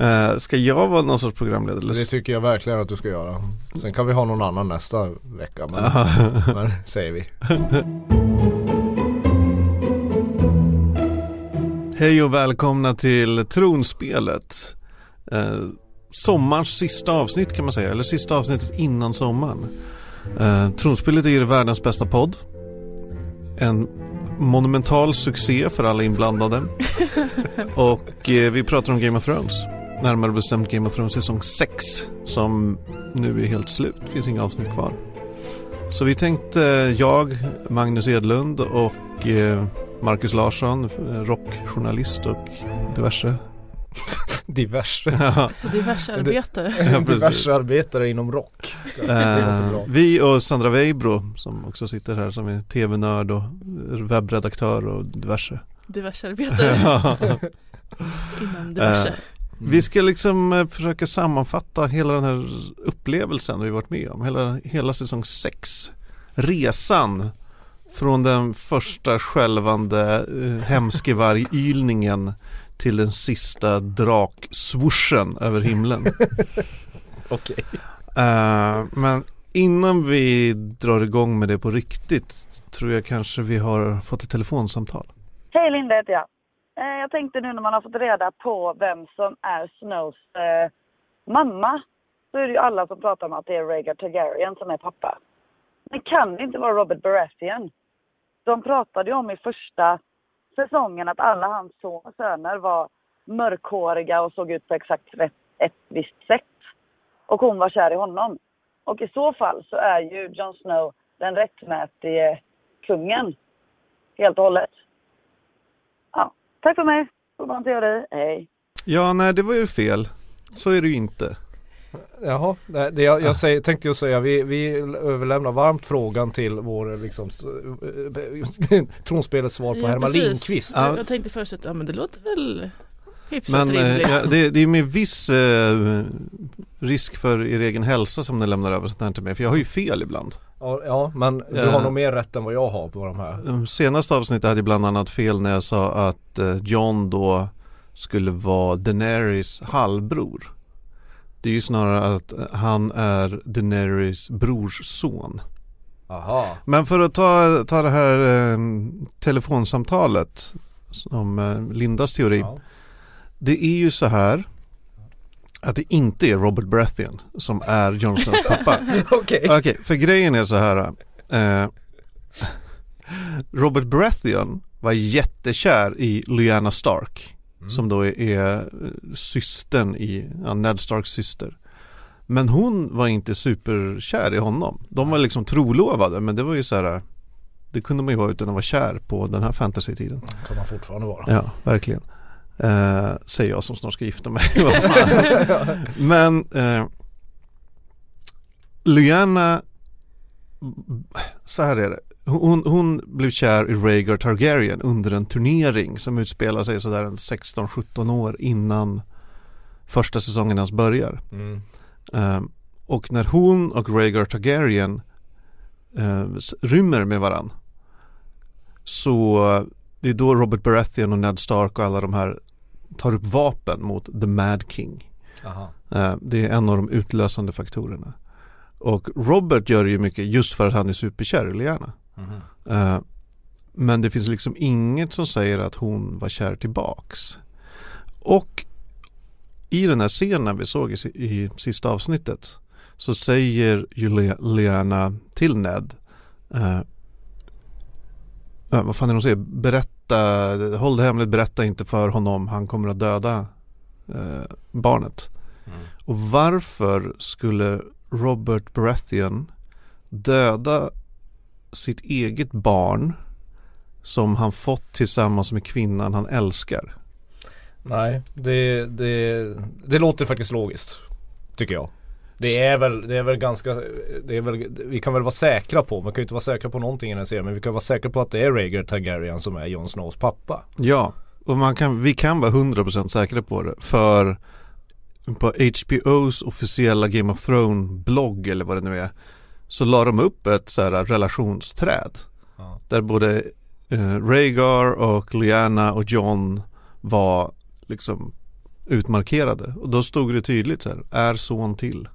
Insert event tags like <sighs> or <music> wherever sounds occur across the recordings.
Uh, ska jag vara någon sorts programledare? Det tycker jag verkligen att du ska göra. Sen kan vi ha någon annan nästa vecka. Men, <laughs> men säger vi. Hej och välkomna till Tronspelet. Uh, sommarens sista avsnitt kan man säga, eller sista avsnittet innan sommaren. Uh, Tronspelet är ju världens bästa podd. En monumental succé för alla inblandade. <laughs> och eh, vi pratar om Game of Thrones. Närmare bestämt Game of Thrones säsong 6 som nu är helt slut. Det finns inga avsnitt kvar. Så vi tänkte, jag, Magnus Edlund och eh, Marcus Larsson, rockjournalist och diverse <laughs> Diverse. Ja. Diverse arbetare. <laughs> Ja, diverse arbetare inom rock. Uh, vi och Sandra Weibro som också sitter här som är tv-nörd och webbredaktör och diverse. Diverse arbetare. <laughs> inom diverse. Uh, vi ska liksom uh, försöka sammanfatta hela den här upplevelsen vi varit med om. Hela, hela säsong 6. Resan från den första skälvande uh, hemskevarg-ylningen till den sista drakswooschen över himlen. <laughs> Okej. Okay. Uh, eh, men innan vi drar igång med det på riktigt tror jag kanske vi har fått ett telefonsamtal. Hej Linda heter jag. Eh, jag tänkte nu när man har fått reda på vem som är Snows eh, mamma så är det ju alla som pratar om att det är Rhaegar Targaryen som är pappa. Men kan det inte vara Robert Baratheon? De pratade ju om i första säsongen att alla hans söner var mörkhåriga och såg ut på exakt ett, ett visst sätt. Och hon var kär i honom. Och i så fall så är ju Jon Snow den rättmätige kungen. Helt och hållet. Ja, tack för mig. God teori. Hej. Ja, nej det var ju fel. Så är det ju inte. Jaha, det, jag, jag säger, tänkte ju säga vi, vi överlämnar varmt frågan till vår liksom <laughs> tronspelets svar på ja, Herman precis. Lindqvist. Ja. Jag tänkte först att ja, men det låter väl hyfsat men, rimligt. Eh, ja, det, det, är med viss eh, risk för er egen hälsa som ni lämnar över sånt här till mig. För jag har ju fel ibland. Ja, ja men du har nog mer rätt än vad jag har på de här. Senaste avsnittet hade jag bland annat fel när jag sa att eh, John då skulle vara Daenerys halvbror. Det är ju snarare att han är Daenerys brorsson. Aha. Men för att ta, ta det här eh, telefonsamtalet som eh, Lindas teori. Ja. Det är ju så här att det inte är Robert Baratheon som är Jon Snows pappa. <laughs> Okej. Okay. okay, för grejen är så här. Eh, Robert Baratheon var jättekär i Lyanna Stark. Mm. Som då är, är systern i, ja, Ned Starks syster. Men hon var inte superkär i honom. De var liksom trolovade men det var ju så här Det kunde man ju vara utan att vara kär på den här fantasy-tiden. Kan man fortfarande vara. Ja, verkligen. Eh, säger jag som snart ska gifta mig. <laughs> men eh, Lyanna så här är det. Hon, hon, blev kär i Rhaegar Targaryen under en turnering som utspelar sig sådär en 16-17 år innan första säsongen ens börjar. Mm. Um, och när hon och Rhaegar Targaryen uh, rymmer med varann så det är då Robert Baratheon och Ned Stark och alla de här tar upp vapen mot The Mad King. Uh, det är en av de utlösande faktorerna. Och Robert gör det ju mycket just för att han är superkär i Liana. Mm. Uh, men det finns liksom inget som säger att hon var kär tillbaks. Och i den här scenen vi såg i, i sista avsnittet så säger ju Liana till Ned vad fan är det hon säger? Berätta, håll det hemligt, berätta inte för honom, han kommer att döda uh, barnet. Mm. Och varför skulle Robert Baratheon döda sitt eget barn som han fått tillsammans med kvinnan han älskar. Nej, det, det, det låter faktiskt logiskt. Tycker jag. Det är väl, det är väl ganska, det är väl, vi kan väl vara säkra på, man kan ju inte vara säkra på någonting i den här serien, men vi kan vara säkra på att det är Rhaegar Targaryen som är Jon Snows pappa. Ja, och man kan, vi kan vara 100% säkra på det, för på HBOs officiella Game of Thrones blogg eller vad det nu är så la de upp ett så här relationsträd ja. där både eh, Rhaegar och Lyanna och John var liksom utmarkerade och då stod det tydligt så här, är son till.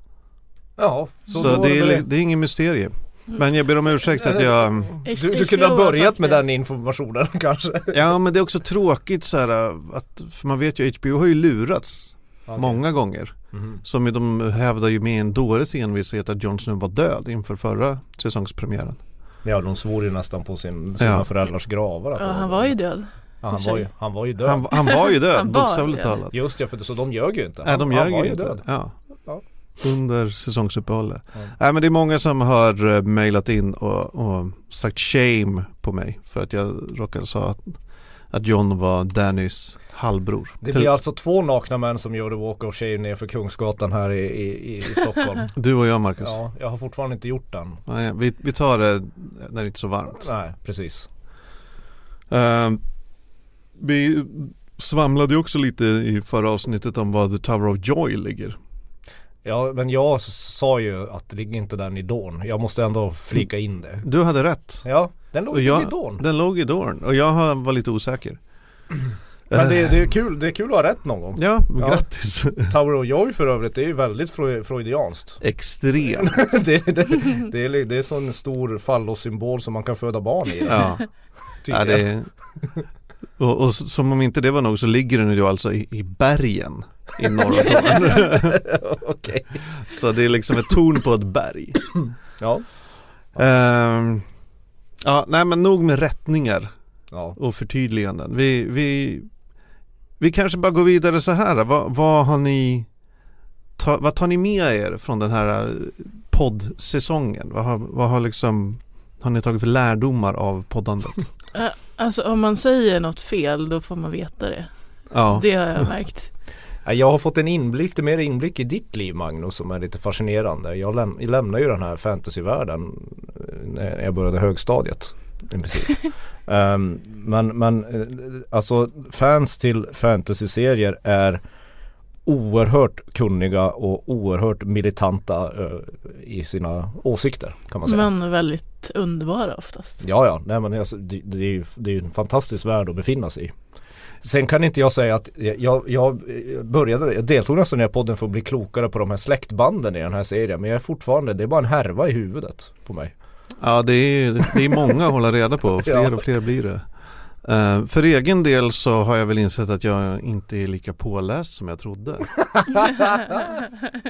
Ja, Så, var det, är, väl det är ingen mysterie. Men jag ber om ursäkt att jag Du, du kunde ha börjat med den informationen <laughs> kanske? Ja men det är också tråkigt så här att, för man vet ju HBO har ju lurats Okej. många gånger. Mhm. Som de hävdar ju med en dåres envishet att Jon Snow var död inför förra säsongspremiären. Ja, de svor ju nästan på sin, sina Ja. föräldrars gravar att Ja, det han var ju död. ja, han, var ju, han var ju död Han, han var ju död, <laughs> Han bokstavligt talat. Just ja, för det, så de ljög ju inte Nej de han, ljög han var ju inte. död Ja. Under säsongsuppehållet. Ja. Nej men det är många som har uh, mejlat in och, och sagt shame på mig för att jag råkade säga att, att John var Dannys halvbror. Det blir alltså två nakna män som the walk of shame ner för Kungsgatan här i, i, i, Stockholm <laughs> Du och jag Marcus. Ja, jag har fortfarande inte gjort den Nej, vi, vi tar det när det inte är så varmt. Nej, precis Eh, vi svamlade ju också lite i förra avsnittet om var The Tower of Joy ligger. Ja, men jag sa ju att det ligger inte där i Dawn Jag måste ändå flika in det Du hade rätt. Ja, den låg Och i jag, Dawn den låg i Dorn och jag var lite osäker. Men det, det är kul, det är kul att ha rätt någon gång Ja, Ja. grattis. <laughs> Tower of Joy för övrigt, det är ju väldigt freu- freudianskt Extremt. <laughs> det, det, det, är, det är en stor fallossymbol som man kan föda barn i Ja. <laughs> ja det och, och som om inte det var nog så ligger den ju alltså i, i bergen i norra Dorn. <laughs> Okej så det är liksom ett torn på ett berg. Ja, Ehm, ja, nej men nog med rättningar ja och förtydliganden. Vi, vi, vi kanske bara går vidare så här. Vad, vad har ni ta, Vad tar ni med er från den här eh, poddsäsongen? Vad har, vad har liksom Har ni tagit för lärdomar av poddandet? <laughs> Alltså om man säger något fel då får man veta det. Ja, Det har jag märkt. Ja, Jag har fått en inblick, lite mer inblick i ditt liv Magnus som är lite fascinerande. Jag, läm- jag lämnade ju den här fantasyvärlden eh, när jag började högstadiet. I princip. <laughs> Ehm, men, men eh, alltså fans till fantasyserier är oerhört kunniga och oerhört militanta eh, i sina åsikter kan man säga. Men väldigt underbara oftast. Ja, ja, nej men alltså, det, det är ju det är ju en fantastisk värld att befinna sig i. Sen kan inte jag säga att jag, jag började, jag deltog nästan i den här podden för att bli klokare på de här släktbanden i den här serien. Men jag är fortfarande, det är bara en härva i huvudet på mig. ja det, är, det är många att hålla reda på. <laughs> Fler och fler blir det. Eh, för egen del så har jag väl insett att jag inte är lika påläst som jag trodde. <laughs>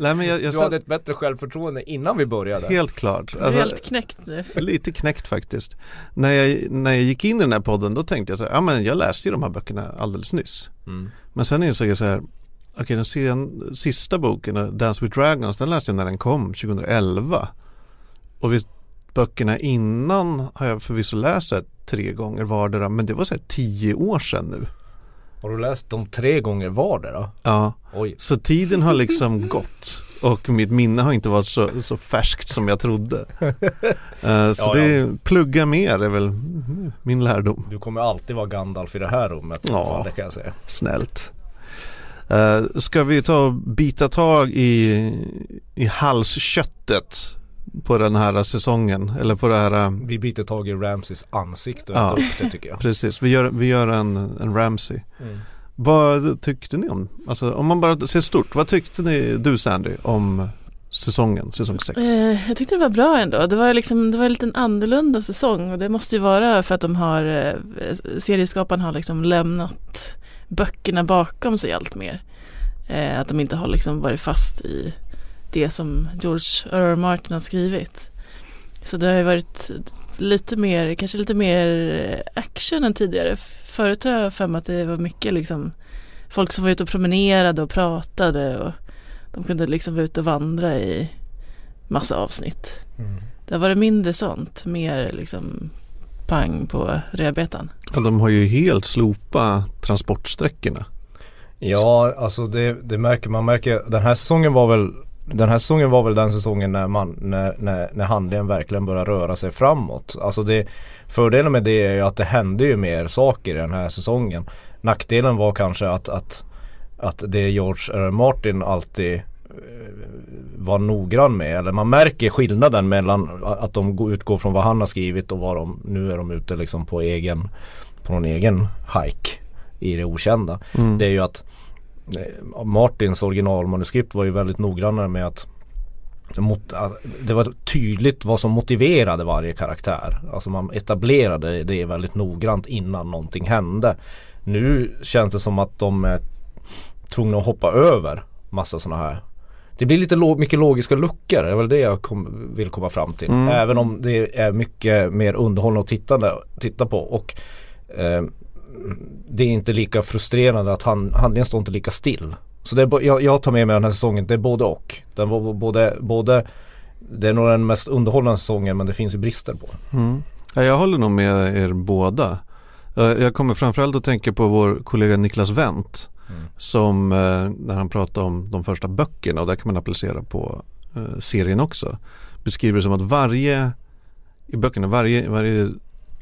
Nej men jag, jag Du satt hade ett bättre självförtroende innan vi började. helt klart. Alltså, helt knäckt nu. Lite knäckt faktiskt. När jag, när jag gick in i den här podden då tänkte jag så här, ja men jag läste ju de här böckerna alldeles nyss. Mm. Men sen insåg jag så här, okej den sen, sista boken, Dance with Dragons, den läste jag när den kom 2011. Och vi, böckerna innan har jag förvisso läst tre gånger vardera, men det var så här tio år sedan nu. Har du läst dem tre gånger vardera? Ja, Oj. så tiden har liksom <laughs> gått. Och mitt minne har inte varit så, så färskt som jag trodde. <laughs> Eh, så Ja, det är, plugga mer är väl min lärdom. Du kommer alltid vara Gandalf i det här rummet. Ja. fall, Det kan jag säga. Snällt. Uh, ska vi ta och bita tag i, i halsköttet på den här säsongen? Eller på det här, eh, Vi biter tag i Ramses ansikte och Ja. upp det tycker jag. precis, vi gör, vi gör en, en Ramsey. Mm. Vad tyckte ni om, alltså om man bara ser stort, vad tyckte ni, du Sandy, om säsongen, säsong 6? Eh, jag tyckte det var bra ändå. Det var liksom, det var en liten annorlunda säsong och det måste ju vara för att de har, eh, serieskaparna har liksom lämnat böckerna bakom sig allt mer. Eh, att de inte har liksom varit fast i det som George R. R. Martin har skrivit. Så det har ju varit lite mer, kanske lite mer action än tidigare. Förut har jag för mig att det var mycket liksom folk som var ute och promenerade och pratade och de kunde liksom vara ute och vandra i massa avsnitt. Mm. Det har varit mindre sånt, mer liksom pang på rödbetan. Ja, de har ju helt slopat transportsträckorna. Ja, alltså det, det märker man märker. Den här säsongen var väl den här säsongen var väl den säsongen när, man, när, när, när handlingen verkligen börjar röra sig framåt. Alltså det, fördelen med det är ju att det hände ju mer saker i den här säsongen. Nackdelen var kanske att, att, att det George R. Martin alltid eh, var noggrann med. Eller man märker skillnaden mellan att de går- utgår från vad han har skrivit och vad de, nu är de ute liksom på egen, på någon egen hike i det okända. Mm. Det är ju att Martins originalmanuskript var ju väldigt noggrannare med att mot, det var tydligt vad som motiverade varje karaktär. Alltså man etablerade det väldigt noggrant innan någonting hände. Nu känns det som att de är tvungna att hoppa över massa sådana här det blir lite lo mycket logiska luckor, det är väl det jag kom, vill komma fram till. Mm. Även om det är mycket mer underhållande att titta, titta på. Och eh, det är inte lika frustrerande att han, handlingen står inte lika still. Så det är, jag, jag tar med mig den här säsongen, det är både och. Den var både, både det är nog den mest underhållande säsongen men det finns ju brister på mm. ja, Jag håller nog med er båda. Jag kommer framförallt att tänka på vår kollega Niklas Wendt mm. som eh, när han pratar om de första böckerna och där kan man applicera på eh, serien också beskriver det som att varje i böckerna, varje, varje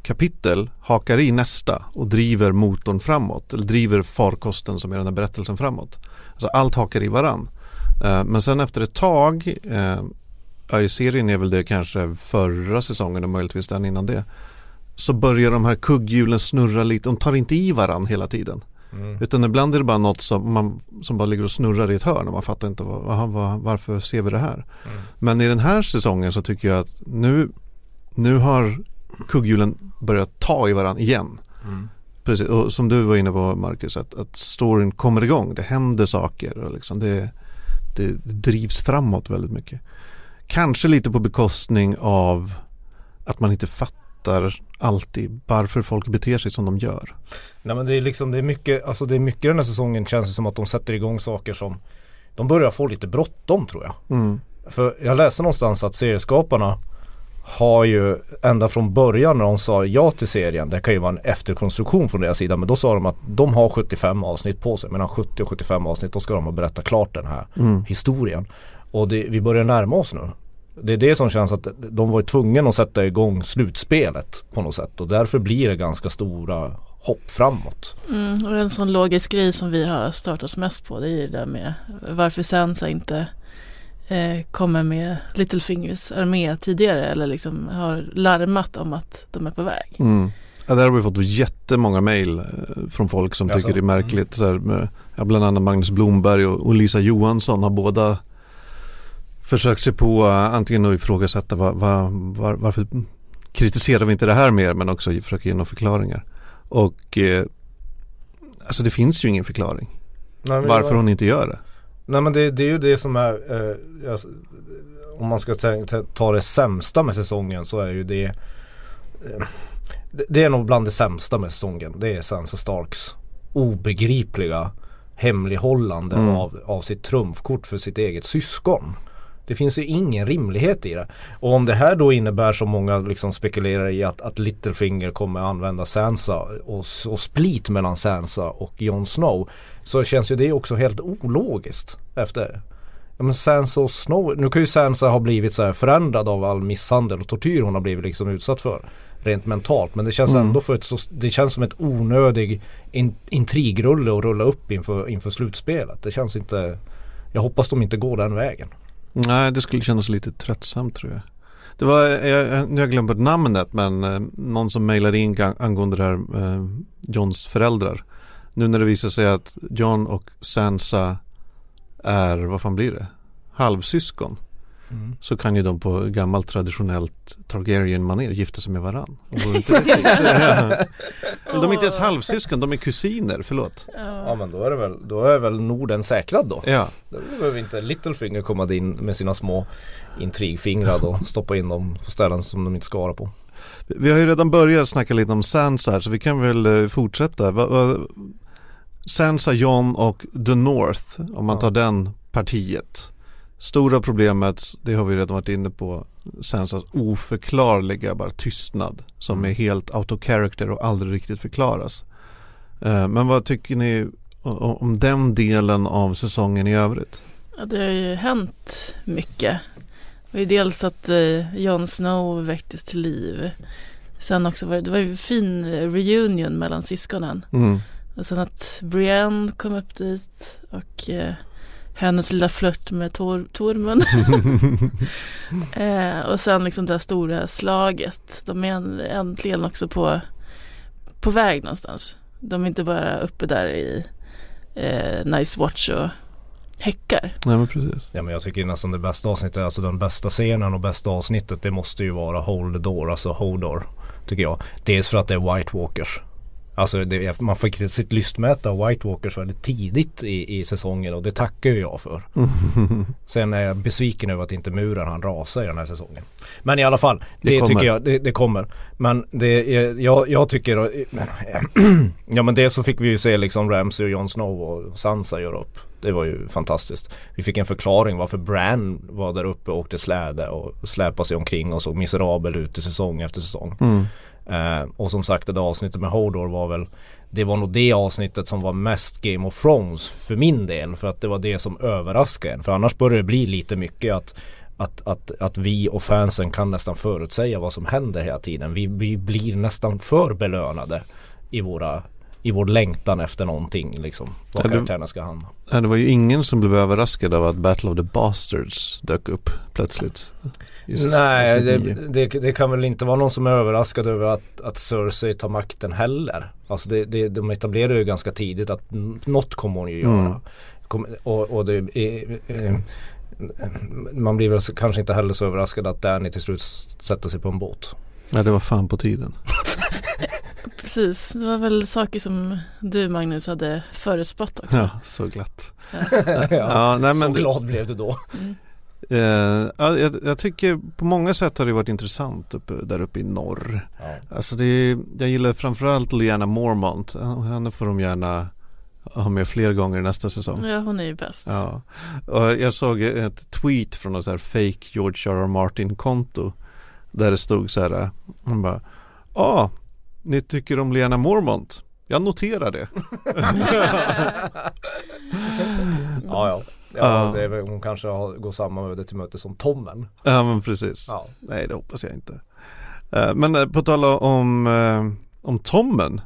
kapitel hakar i nästa och driver motorn framåt eller driver farkosten som är den här berättelsen framåt. Alltså allt hakar i varann. Eh, men sen efter ett tag, eh, ja, i serien är väl det kanske förra säsongen och möjligtvis den innan det. Så börjar de här kugghjulen snurra lite, de tar inte i varann hela tiden. Mm. Utan ibland är det bara något som, man, som bara ligger och snurrar i ett hörn och man fattar inte vad, aha, vad, varför ser vi det här. Mm. Men i den här säsongen så tycker jag att nu, nu har kugghjulen börjat ta i varandra igen. Mm. Precis, och som du var inne på Marcus, att, att storyn kommer igång, det händer saker och liksom det, det, det drivs framåt väldigt mycket. Kanske lite på bekostning av att man inte fattar alltid varför folk beter sig som de gör. Nej men det är liksom, det är mycket, alltså det är mycket den här säsongen känns det som att de sätter igång saker som de börjar få lite bråttom tror jag. Mm. För jag läste någonstans att serieskaparna har ju ända från början när de sa ja till serien, det kan ju vara en efterkonstruktion från deras sida, men då sa de att de har 75 avsnitt på sig, mellan 70 och 75 avsnitt, då ska de ha berättat klart den här mm. historien. Och det, vi börjar närma oss nu. Det är det som känns att de var tvungna att sätta igång slutspelet på något sätt och därför blir det ganska stora hopp framåt. Mm, och en sån logisk grej som vi har stört oss mest på det är ju det där med varför Sansa inte eh, kommer med Littlefingers armé tidigare eller liksom har larmat om att de är på väg. Mm. Ja, där har vi fått jättemånga mejl eh, från folk som tycker det är märkligt. Mm. Så med, ja, bland annat Magnus Blomberg och, och, Lisa Johansson har båda försökt sig på uh, antingen att ifrågasätta var, var, var, varför kritiserar vi inte det här mer men också försöka ge några förklaringar. Och eh, alltså det finns ju ingen förklaring. Nej, varför var... hon inte gör det. Nej men det, det är ju det som är eh, alltså, Om man ska ta det sämsta med säsongen så är ju det eh, Det är nog bland det sämsta med säsongen. Det är Sansa Starks obegripliga hemlighållande mm. av, av sitt trumfkort för sitt eget syskon. Det finns ju ingen rimlighet i det. Och om det här då innebär som många liksom spekulerar i att, att Littlefinger kommer använda Sansa och, och split mellan Sansa och Jon Snow. Så känns ju det också helt ologiskt efter Ja men Sansa och Snow, nu kan ju Sansa ha blivit så här förändrad av all misshandel och tortyr hon har blivit liksom utsatt för. Rent mentalt men det känns mm. ändå för ett så, det känns som ett onödig in, intrigrulle att rulla upp inför, inför slutspelet. Det känns inte, jag hoppas de inte går den vägen. Nej, det skulle kännas lite tröttsamt tror jag. Det var, jag, nu har jag glömt namnet men eh, någon som mejlade in angående det här eh, Johns föräldrar. Nu när det visar sig att John och Sansa är, vad fan blir det? Halvsyskon. Mm. Så kan ju de på gammalt traditionellt Targaryen-manér gifta sig med varann. <laughs> de är inte ens halvsyskon, de är kusiner, förlåt. Ja men då är det väl, då är väl Norden säkrad då. Ja. Då behöver inte Littlefinger komma in med sina små intrigfingrar och stoppa in dem på ställen som de inte ska vara på. Vi har ju redan börjat snacka lite om Sansa här så vi kan väl eh, fortsätta. Sansa, John och The North om man tar den partiet. Stora problemet, det har vi redan varit inne på, Sansas oförklarliga bara tystnad som mm. är helt out of character och aldrig riktigt förklaras. Eh, men vad tycker ni om den delen av säsongen i övrigt? Ja, det har ju hänt mycket. Det ju dels att eh, Jon Snow väcktes till liv. Sen också var det, det var en fin reunion mellan syskonen. Mm. Och sen att Brienne kom upp dit och eh, hennes lilla flört med tor Tormund. <laughs> eh, och sen liksom det här stora slaget. De är äntligen också på, på väg någonstans. De är inte bara uppe där i eh, Nice Watch och häckar. Nej men precis. Ja men jag tycker nästan det bästa avsnittet, alltså den bästa scenen och bästa avsnittet det måste ju vara Hold the Door, alltså Hodor. Tycker jag. Dels för att det är White Walkers. Alltså det, man fick sitt lystmäte av White Walkers väldigt tidigt i, i säsongen och det tackar ju jag för. <laughs> Sen är jag besviken över att inte muren han rasa i den här säsongen. Men i alla fall, det, Det tycker jag, det, det kommer. Men det, jag, jag tycker, <clears throat> ja men det så fick vi ju se liksom Ramsey och Jon Snow och Sansa göra upp. Det var ju fantastiskt. Vi fick en förklaring varför Bran var där uppe och åkte släde och släpade sig omkring och såg miserabel ut i säsong efter säsong. Mm. Eh, och som sagt det där avsnittet med Hodor var väl Det var nog det avsnittet som var mest Game of Thrones för min del. För att det var det som överraskade en. För annars börjar det bli lite mycket att att, att, att vi och fansen kan nästan förutsäga vad som händer hela tiden. Vi, vi blir nästan för belönade i våra i vår längtan efter någonting liksom. Det- karaktärerna ska hamna. Det var ju ingen som blev överraskad av att Battle of the Bastards dök upp plötsligt. säsong- Nej, det, det, det kan väl inte vara någon som är överraskad över att, att Cersei tar makten heller. Alltså det, det, de etablerar ju ganska tidigt att något kommer hon ju göra. Mm. Kom, och, och det, är- eh, man blir väl kanske inte heller så överraskad att Danny till slut sätter sig på en båt. Nej, det var fan på tiden. <laughs> <laughs> Precis, det var väl saker som du Magnus hade förutspått också. Ja, så glatt. Ja. <laughs> Ja, nej, men så det- glad blev du då. Mm. Eh, ja, jag, jag tycker på många sätt har det varit intressant uppe, där uppe i norr. Ja. Alltså det är, jag gillar framförallt Lyanna Mormont. Henne får de gärna ha med fler gånger nästa säsong. ja, hon är ju bäst. Ja. Och jag såg ett tweet från något så här fake George R. R. Martin konto. Där det stod så här. Han bara. Ja, ah, ni tycker om Lyanna Mormont. Jag noterar det. <laughs> Ja, ja. Ja. det är väl, hon kanske har, går samma öde till möte som Tommen. Ja men precis. Ja. Nej det hoppas jag inte. Eh, Men eh, på tal om, eh, om Tommen.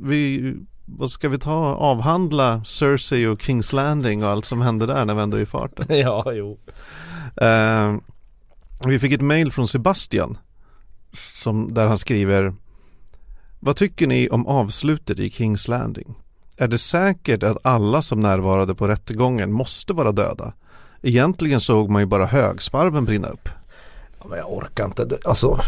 Vi, vad ska vi ta avhandla Cersei och Kings Landing och allt som hände där när vi ändå är i farten. <laughs> ja, jo. Vi fick ett mail från Sebastian som, där han skriver Vad tycker ni om avslutet i Kings Landing? Är det säkert att alla som närvarade på rättegången måste vara döda? Egentligen såg man ju bara högsparven brinna upp. Ja, men jag orkar inte. Det, alltså,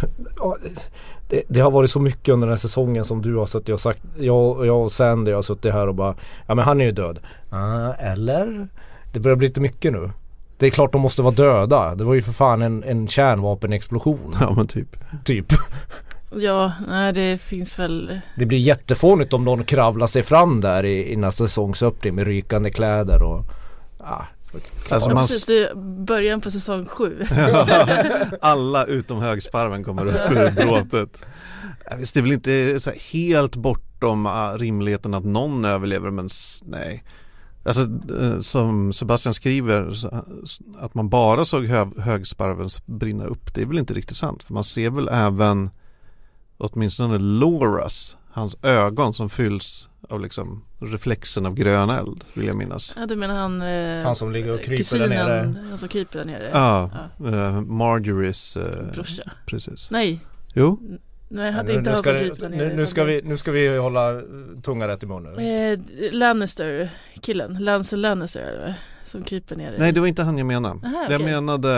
det, det har varit så mycket under den här säsongen som du har suttit och sagt. Jag, jag och Sandy har suttit här och bara Ja men han är ju död. Ah, eller? Det börjar bli lite mycket nu. Det är klart de måste vara döda. Det var ju för fan en, en kärnvapenexplosion. Ja men typ. typ. Ja, nej det finns väl Det blir jättefånigt om någon kravlar sig fram där i, i nästa säsongsöppning med rykande kläder och ah, Alltså Ja, man, precis, det är början på säsong sju. <laughs> alla utom högsparven kommer upp ur bråtet. Visst det är väl inte så här helt bortom ah, rimligheten att någon överlever men nej. Alltså eh, som Sebastian skriver att man bara såg hö, högsparven brinna upp det är väl inte riktigt sant för man ser väl även åtminstone Loras hans ögon som fylls av liksom reflexen av grön eld vill jag minnas. Ja, du menar han, eh, Han som ligger och kryper där kusinen, nere. Han som kryper där nere. Ja, eh, Marjorie's eh, Brorsa. precis. Nej, Jo, nej jag hade nu, inte nu, ska, det- kryper där nere. nu, nu, ska vi, nu ska vi hålla tungan rätt i mun nu. Eh, Lannister, killen, Lancel Lannister är det väl, som kryper ner i- nej det var inte han jag menade. Aha, Jag okej. menade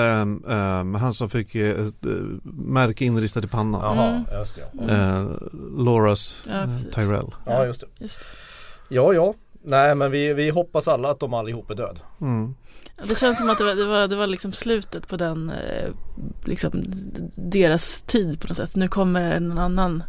ehm, han som fick ett eh, märke inristat i pannan. Jaha, Mm. just det. Ja. Mm. Eh, Loras Ja, eh. Tyrell. ja, just det. Just. Ja, ja. Nej, men vi, vi hoppas alla att de allihop är död. Mm. Ja, Det känns som att det var, det var, det var liksom slutet på den, liksom deras tid på något sätt. Nu kommer en annan,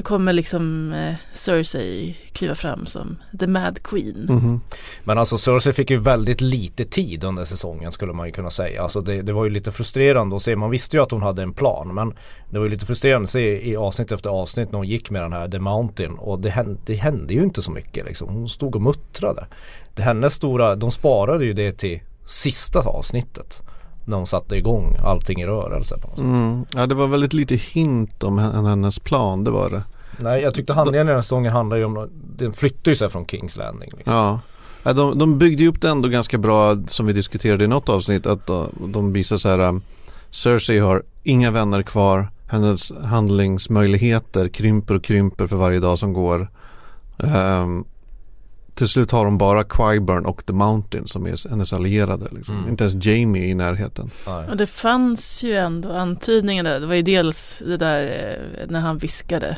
nu kommer liksom eh, Cersei kliva fram som the mad queen. Mhm. Men alltså Cersei fick ju väldigt lite tid under säsongen skulle man ju kunna säga. Alltså det, det var ju lite frustrerande att se. Man visste ju att hon hade en plan. Men det var ju lite frustrerande att se i avsnitt efter avsnitt när hon gick med den här The Mountain. Och det hände, det hände ju inte så mycket liksom. Hon stod och muttrade. Det hennes stora, de sparade ju det till sista avsnittet. När hon satte igång allting i rörelse. På något sätt. Mm. Ja det var väldigt lite hint om hen- hennes plan, det var det. Nej jag tyckte handlingen i den här säsongen handlar ju om, den flyttar ju sig från Kings Landing. Liksom. Ja. Ja, de, de byggde ju upp det ändå ganska bra som vi diskuterade i något avsnitt att de, de visar så här um, Cersei har inga vänner kvar Hennes handlingsmöjligheter krymper och krymper för varje dag som går um, till slut har de bara Qyburn och The Mountain som är hennes allierade. Liksom. Mm. Inte ens Jamie är i närheten. Och det fanns ju ändå antydningar där. Det var ju dels det där eh, när han viskade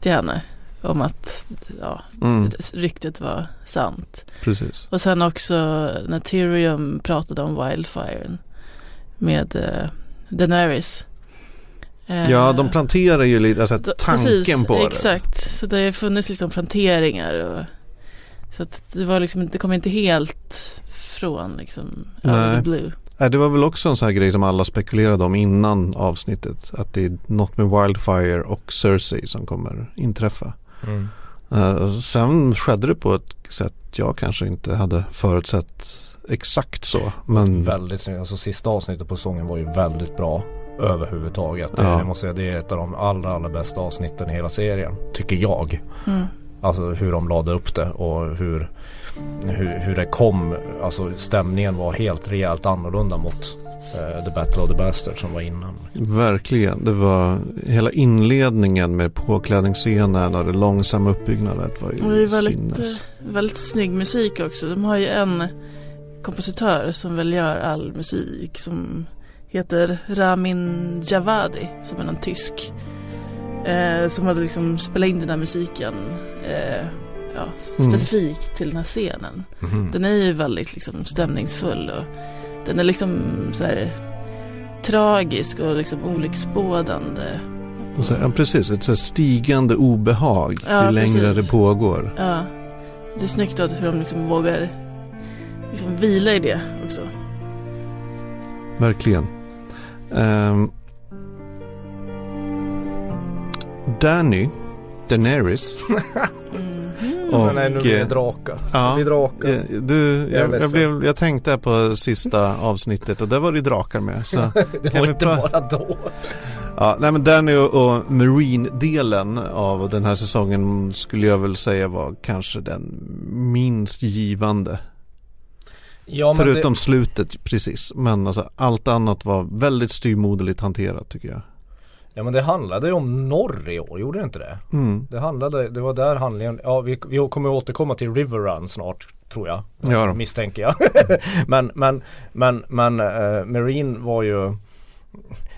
till henne om att ja, Mm, ryktet var sant. precis. Och sen också när Tyrion pratade om Wildfire med eh, Daenerys. Eh, Ja, de planterar ju lite, alltså tanken precis, på det. Exakt, så det har funnits liksom planteringar och så att det var liksom, det kom inte helt från liksom Nej. the blue. Nej, det var väl också en sån här grej som alla spekulerade om innan avsnittet. Att det är något med Wildfire och Cersei som kommer inträffa. Mm. Eh, sen skedde det på ett sätt jag kanske inte hade förutsett exakt så. Men Väldigt snyggt. Alltså sista avsnittet på säsongen var ju väldigt bra överhuvudtaget. Det, Ja. jag måste säga, det är ett av de allra, allra bästa avsnitten i hela serien. Tycker jag. Mm. Alltså hur de lade upp det och hur, hur, hur det kom. Alltså stämningen var helt rejält annorlunda mot eh, The Battle of the Bastards som var innan. verkligen, det var hela inledningen med påklädningsscenen och det långsamma uppbyggnadet var Och det ju är väldigt, sinnes. eh, väldigt snygg musik också. De har ju en kompositör som väl gör all musik som heter Ramin Javadi som är någon tysk. Eh, som hade liksom spelat in den här musiken eh, ja, Mm. specifikt till den här scenen. Den är ju väldigt liksom stämningsfull och den är liksom så här tragisk och liksom olycksbådande. Och så, ja, precis, ett så stigande obehag Ja, ju längre precis. det pågår. Ja, det är snyggt då hur de liksom vågar liksom vila i det också. Verkligen. Ehm, Danny, Daenerys. <laughs> Mhm. Och, Men nej, nu blir det eh, drakar. ja. Det blir drakar. Eh, Du, Jag är jag, jag, blev, jag tänkte på sista <laughs> avsnittet och där var det drakar med. Så, <laughs> Det kan var vi inte bara då. ja, nej men Danny och, och Marine-delen av den här säsongen skulle jag väl säga var kanske den minst givande. Ja, men Förutom det, slutet precis. Men alltså, allt annat var väldigt styrmoderligt hanterat tycker jag. Ja men det handlade ju om norr i år, gjorde det inte det? Mm. Det handlade, det var där handlingen, ja vi, vi kommer återkomma till River Run snart tror jag. Ja. Misstänker jag. <laughs> men men, men, men uh, Marine var ju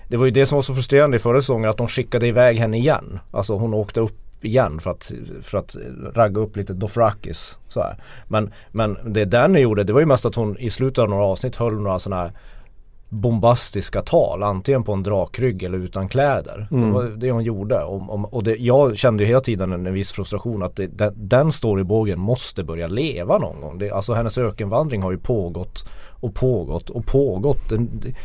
Det var ju det som var så frustrerande i förra säsongen att de skickade iväg henne igen. Alltså hon åkte upp igen för att, för att ragga upp lite Dothrakis. Så här. Men, men det Danny gjorde det var ju mest att hon i slutet av några avsnitt höll några sådana här bombastiska tal antingen på en drakrygg eller utan kläder. Mm. Det var det hon gjorde och, och, det, jag kände ju hela tiden en, en viss frustration att det, den, den storybågen måste börja leva någon gång. Det, alltså hennes ökenvandring har ju pågått och pågått och pågått. Den, det,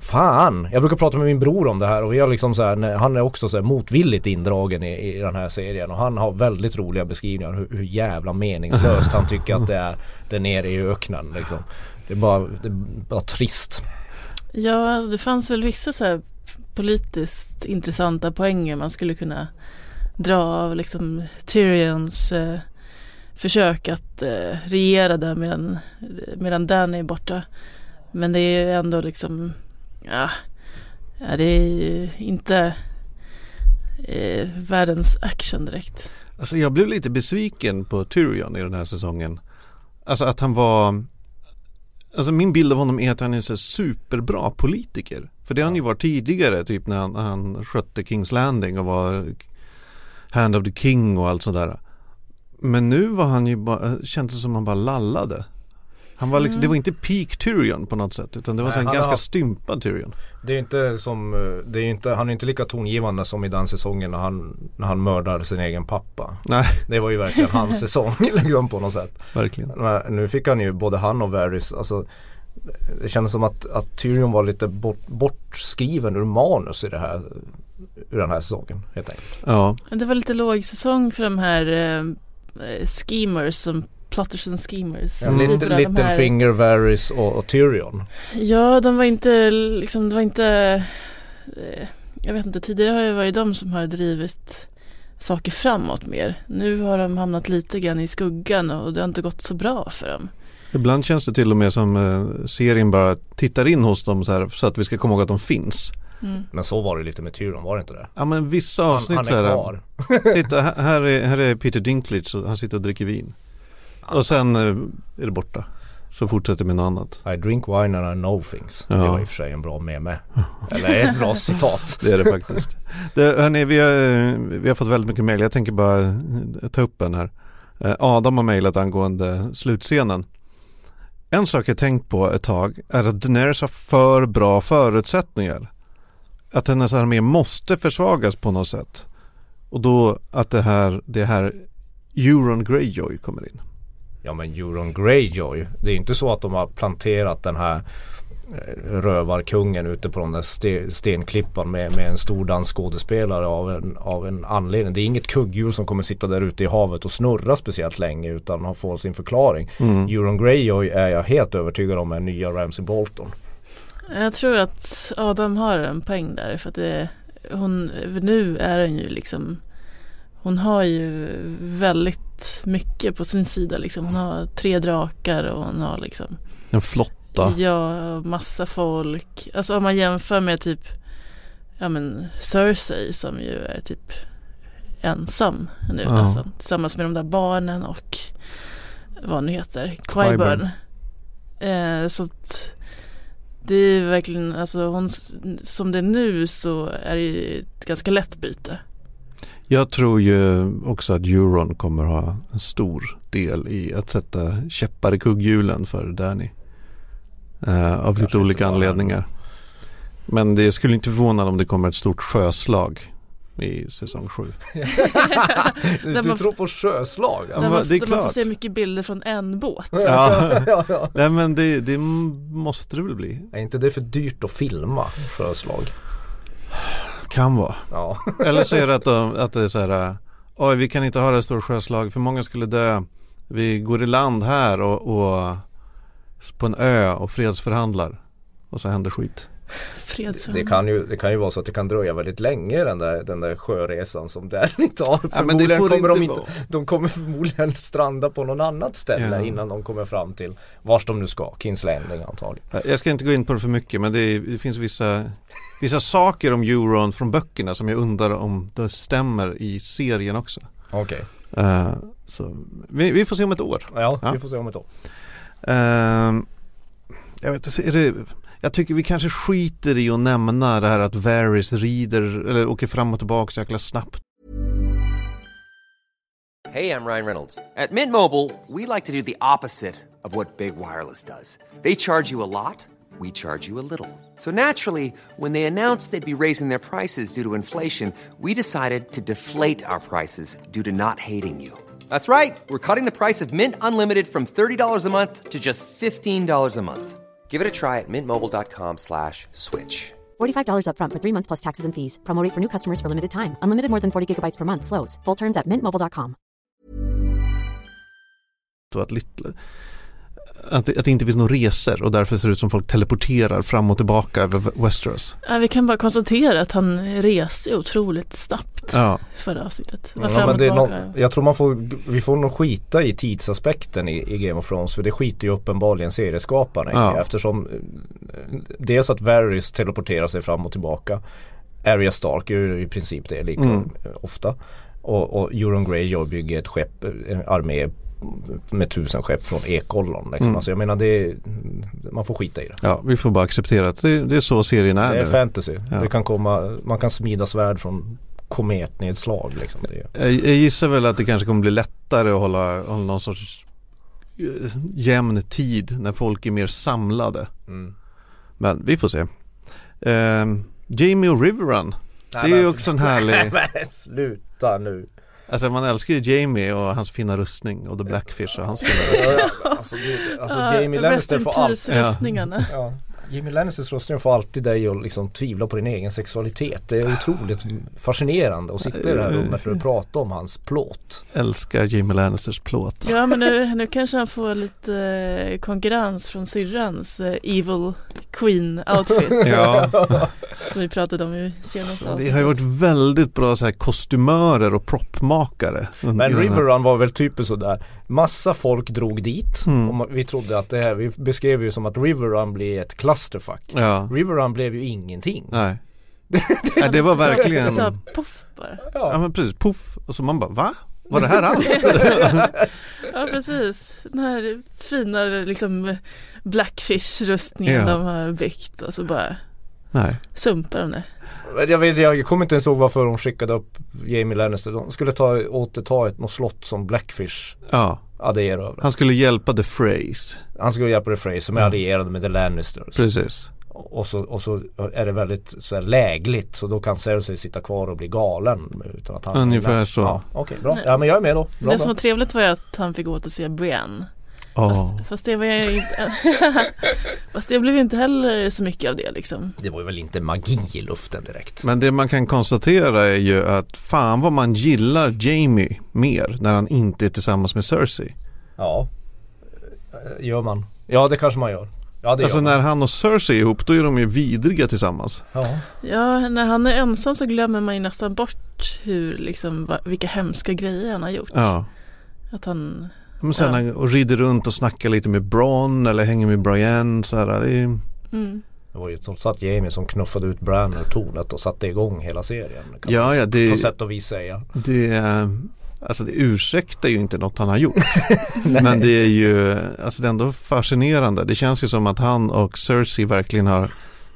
Fan, jag brukar prata med min bror om det här och vi har liksom så här, han är också så motvilligt indragen i, i den här serien och han har väldigt roliga beskrivningar hur, hur jävla meningslöst han tycker att det är där nere i öknen liksom. Det är bara, det är bara trist. Ja, alltså det fanns väl vissa så här politiskt intressanta poänger man skulle kunna dra av liksom Tyrions eh, försök att eh, regera där medan, medan Danny är borta. Men det är ju ändå liksom, ja, ja det är ju inte eh, världens action direkt. Alltså jag blev lite besviken på Tyrion i den här säsongen. Alltså att han var Alltså min bild av honom är att han är så superbra politiker. För det har han ju varit tidigare, typ när han, han skötte Kings Landing och var Hand of the King och allt sådär. Men nu var han ju bara, kändes som han bara lallade. Han var liksom, det var inte peak Tyrion på något sätt utan det var Nej, en har ganska haft- stympad Tyrion. Det är inte som, eh, det är inte, han är inte lika tongivande som i den säsongen när han, när han mördar sin egen pappa. Nej, Det var ju verkligen hans <laughs> säsong liksom på något sätt. verkligen. Men nu fick han ju både han och Varys, alltså det kändes som att, att Tyrion var lite bort, bortskriven ur manus i det här ur den här säsongen helt enkelt. Ja, Men det var lite låg säsong för de här eh, eh, schemers som plotters and schemers. Mm. Typ Little, här- Littlefinger, Varys och, och Tyrion. Ja, de var inte liksom, det var inte eh, Jag vet inte, tidigare har det varit de som har drivit saker framåt mer. Nu har de hamnat lite grann i skuggan och det har inte gått så bra för dem. ibland känns det till och med som eh, serien bara tittar in hos dem så här så att vi ska komma ihåg att de finns. Mm. Men så var det lite med Tyrion, var det inte det? Ja men vissa Han, avsnitt han så är här, kvar. Titta <laughs> här- här är, här är Peter Dinklage och han sitter och dricker vin. Och sen eh, är det borta. Så fortsätter med något annat. I drink wine and I know things. Ja. Det var i och för sig en bra meme. Eller ett bra <laughs> citat. Det är det faktiskt. Det, hörni, vi, har, eh, vi har fått väldigt mycket mejl. Jag tänker bara eh, ta upp en här. Adam har mejlat angående slutscenen. En sak jag tänkt på ett tag är att Daenerys har för bra förutsättningar. Att hennes armé måste försvagas på något sätt. Och då att det här, det här Euron Greyjoy kommer in. Ja men Euron Greyjoy. Det är inte så att de har planterat den här eh, rövarkungen ute på den där ste- stenklippan med, med en stor dansskådespelare av en, av en anledning. Det är inget kugghjul som kommer sitta där ute i havet och snurra speciellt länge utan har fått sin förklaring. Mm. Euron Greyjoy är jag helt övertygad om är nya Ramsey Bolton. Jag tror att Adam har en poäng där för att det, hon, nu är hon ju liksom Hon har ju väldigt mycket på sin sida liksom. Hon har tre drakar och hon har liksom En flotta. Ja, massa folk. Alltså om man jämför med typ Ja men Cersei som ju är typ ensam nu Ja. nästan. Tillsammans med de där barnen och vad nu heter. Qyburn. Eh, så att det är verkligen, alltså hon, som det är nu så är det ju ett ganska lätt byte. Jag tror ju också att Euron kommer ha en stor del i att sätta käppar i kugghjulen för Danny. Eh, av lite Kanske inte olika bara. anledningar. Men det skulle inte förvåna om det kommer ett stort sjöslag i säsong 7. <laughs> Du, man- tror på sjöslag? Ja, där men man, det är där man får klart. se mycket bilder från en båt. Ja, ja, <laughs> ja. nej men det, det måste det väl bli. Är inte det för dyrt att filma sjöslag? Kan vara. Ja. <laughs> Eller så är det att, de, att det är så här. Oj, vi kan inte ha det stora sjöslag för många skulle dö. Vi går i land här och, och på en ö och fredsförhandlar. Och så händer skit. Fredsförhandling. Det kan, ju, det kan ju vara så att det kan dröja väldigt länge den där, den där sjöresan som Danny tar. Ja, men det Förmodligen får kommer de, inte vara. de kommer förmodligen stranda på någon annat ställe Ja. innan de kommer fram till vars de nu ska. Kings Landing antagligen. Jag ska inte gå in på det för mycket men det, är, det finns vissa, vissa saker om Euron från böckerna som jag undrar om det stämmer i serien också. Okej. Eh, så vi, vi får se om ett år. Ja, Ja. vi får se om ett år. Ehm, jag vet inte, är det, jag tycker vi kanske skiter i att nämna det här att Varys rider eller åker fram och tillbaka så jäkla snabbt. Hej, jag Ryan Reynolds. At Mint Mobile, we like to do the opposite of what Big Wireless does. They charge you a lot, we charge you a little. So naturally, when they announced they'd be raising their prices due to inflation, we decided to deflate our prices due to not hating you. That's right. We're cutting the price of Mint Unlimited from $30 a month to just $15 a month. Give it a try at mintmobile.com slash switch. $45 upfront for three months plus taxes and fees. Promo rate for new customers for limited time. Unlimited more than 40 gigabytes per month. Slows. Full terms at mintmobile.com. Och att, lite, att, det, att det inte finns några resor och därför ser det ut som folk teleporterar fram och tillbaka över Westeros. Ja, vi kan bara konstatera att han reser otroligt snabbt Ja, förra avsnittet. Var Ja, fram men och det är tillbaka. någon, jag tror man får, vi får nog skita i tidsaspekten i, i Game of Thrones för det skiter ju uppenbarligen serieskaparna Ja. i eftersom eh, dels att Varys teleporterar sig fram och tillbaka Arya Stark gör ju i princip det lika Mm. ofta och, och Euron Greyjoy bygger ett skepp, en armé med tusen skepp från Ekollon liksom. Mm. Alltså jag menar det man får skita i det. ja, vi får bara acceptera att det, det är så serien är Det är nu. fantasy. Ja. Det kan komma, man kan smida svärd från kometnedslag liksom. Är, Jag, jag gissar väl att det kanske kommer bli lättare att hålla, hålla någon sorts eh, jämn tid när folk är mer samlade. mm. Men vi får se. Ehm, Jamie och Riverrun. Det är ju också en härlig, <laughs> Nej men sluta nu. Alltså man älskar ju Jamie och hans fina rustning och The Blackfish och hans fina rustning. alltså, det, alltså Ja, Jamie Lannister får alltid peace röstningarna. ja, Jamie Lannisters röstning får alltid dig att liksom tvivla på din egen sexualitet. Det är otroligt fascinerande att sitta i det här rummet och prata om hans plåt. Älskar Jamie Lannisters plåt. Ja men nu, nu kanske han får lite eh, konkurrens från syrrans eh, Evil Queen outfit <laughs> Ja, som vi pratade om i senaste så det har ju varit väldigt bra så här, kostymörer och proppmakare. Men den här- River Run var väl typiskt sådär. Massa folk drog dit Mm. och vi trodde att det här, vi beskrev ju som att River Run blir ett clusterfuck. Ja, River Run blev ju ingenting. nej. <laughs> Nej, det var verkligen, Så här, poff bara. ja men precis, poff. Och så man bara, va? Var det här allt? <laughs> Ja precis, den här fina liksom Blackfish-rustningen Ja. de har byggt och så bara Nej. sumpar de det. Jag vet jag kommer inte ens ihåg varför de skickade upp Jamie Lannister. De skulle ta, återta ett något slott som Blackfish Ja, hade erövrat. han skulle hjälpa The Phrase. Han skulle hjälpa The Frey som är allierade med The Lannisters. Precis. Och så, och så är det väldigt så här, lägligt så då kan Cersei sitta kvar och bli galen utan att han Ungefär så. Ja, Okej bra, ja men jag är med då. Bra, det som bra. var trevligt var ju att han fick återse Brienne. Ja. Fast, fast det var ju <laughs> Fast det blev ju inte heller så mycket av det liksom. Det var ju väl inte magi i luften direkt. Men det man kan konstatera är ju att fan vad man gillar Jamie mer när han inte är tillsammans med Cersei. Ja, gör man. Ja det kanske man gör. Ja det Alltså när han och Cersei är ihop då är de ju vidriga tillsammans. Ja. Ja, när han är ensam så glömmer man ju nästan bort hur liksom, vilka hemska grejer han har gjort. Ja. Att han, Men sen Ja. han och rider runt och snackar lite med Bronn eller hänger med Brienne så här. Det är, mm. Det var ju trots allt Jamie som knuffade ut Bran ur tornet och satte igång hela serien. Kan Ja, man ja, det- på sätt och vis säga. det är Alltså det ursäktar ju inte något han har gjort. <laughs> Men det är ju, alltså det är ändå fascinerande. Det känns ju som att han och Cersei verkligen har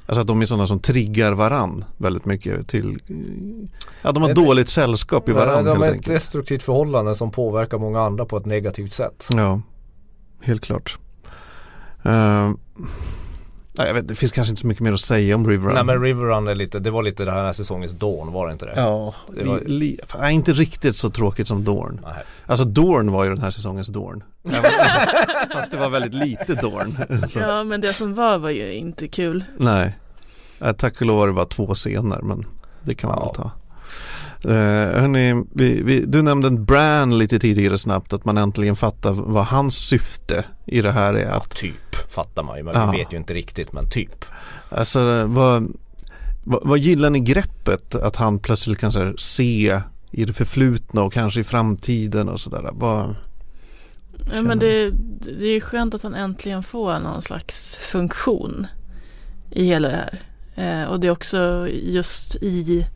Alltså att de är sådana som triggar varann väldigt mycket till Ja de har dåligt sällskap i varann de är ett enkelt. destruktivt förhållande som påverkar många andra på ett negativt sätt. Ja, helt klart. Uh, nej, jag vet, det finns kanske inte så mycket mer att säga om River Run. Nej men River Run är lite, det var lite det här säsongens Dawn var det inte det? Ja, Det var- li, li, nej, inte riktigt så tråkigt som Dorn. Nej. Alltså Dorn var ju den här säsongens. <laughs> Även- Fast det var väldigt lite. <laughs> Så, ja men det som var var ju inte kul. Nej, äh, tack och lov var det bara två scener men det kan man Ja. väl ta. Uh, hörni, vi, vi, du nämnde Bran lite tidigare snabbt att man äntligen fattar vad hans syfte i det här är. Ja, Att, typ fattar man ju men Ja. vi vet ju inte riktigt men typ. alltså, vad, vad, vad gillar ni greppet att han plötsligt kan här, se i det förflutna och kanske i framtiden och sådär. Vad, Ja, men det, det är ju skönt att han äntligen får någon slags funktion i hela det här. Eh, och det är också just i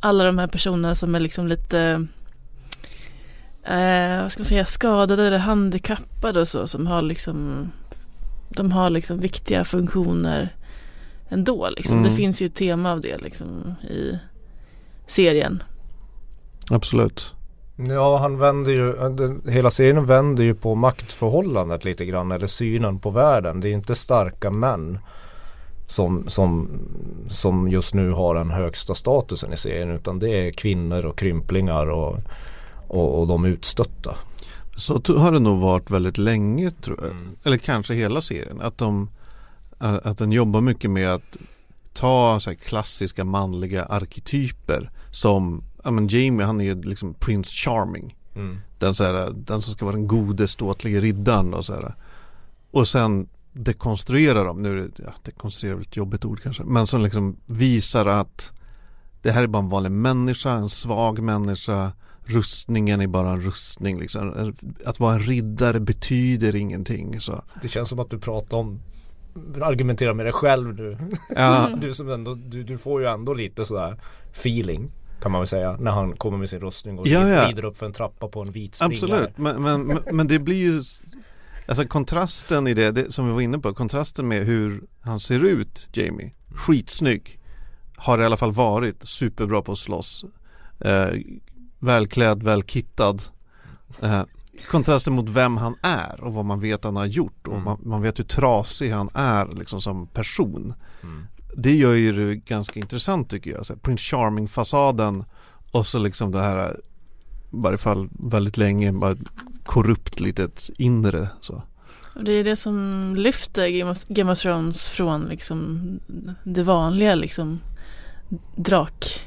alla de här personerna som är liksom lite eh, vad ska man säga, skadade eller handikappade och så som har liksom de har liksom viktiga funktioner ändå liksom. Mm. Det finns ju ett tema av det liksom i serien. absolut. Ja han vänder ju, hela serien vänder ju på maktförhållandet lite grann eller synen på världen. Det är inte starka män som, som, som just nu har den högsta statusen i serien utan det är kvinnor och krymplingar och, och, och de utstötta. Så har det nog varit väldigt länge tror jag. Mm. Eller kanske hela serien. Att, de, att att den jobbar mycket med att ta så här klassiska manliga arketyper. Som, ja men Jamie han är ju liksom Prince Charming. Mm. Den, så här, den som ska vara den gode ståtlige riddaren och så här. Och sen dekonstruera dem. Nu är det, ja, dekonstruera är ett jobbigt ord kanske. Men som liksom visar att det här är bara en vanlig människa, en svag människa. Rustningen är bara en rustning liksom. Att vara en riddare betyder ingenting. Så. Det känns som att du pratar om argumenterar med dig själv nu. Ja, <laughs> Du, som ändå, du, du får ju ändå lite sådär feeling kan man väl säga när han kommer med sin rustning och Ja, ja. rider upp för en trappa på en vit springare. absolut. Men, men- men det blir ju Alltså kontrasten i det, det, som vi var inne på, kontrasten med hur han ser ut, Jamie, skitsnygg, har i alla fall varit superbra på att slåss. Eh, välklädd, välkittad. Eh, kontrasten mot vem han är och vad man vet han har gjort och Mm. man, man vet hur trasig han är liksom som person. Mm. Det gör ju det ganska intressant tycker jag. Så Prince Charming-fasaden och så liksom det här, i varje fall väldigt länge, bara korrupt litet inre så. Och det är det som lyfter Game of, Game of Thrones från liksom det vanliga liksom drak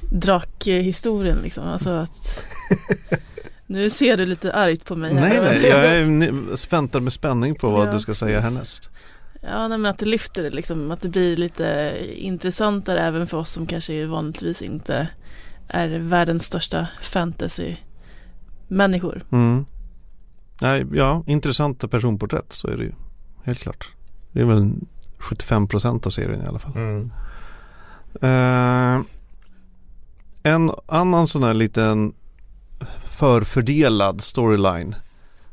drakhistorien liksom. Alltså att <laughs> nu ser du lite argt på mig här. Nej, nej, jag är, <laughs> väntar med spänning på vad Ja, du ska säga härnäst. Ja, nej, men att det lyfter det liksom. Att det blir lite intressantare även för oss som kanske vanligtvis inte är världens största fantasy-människor. Mm. Nej, ja, intressanta personporträtt, så är det ju. Helt klart. Det är väl 75% av serien i alla fall. Mm. Eh, en annan sån här liten förfördelad storyline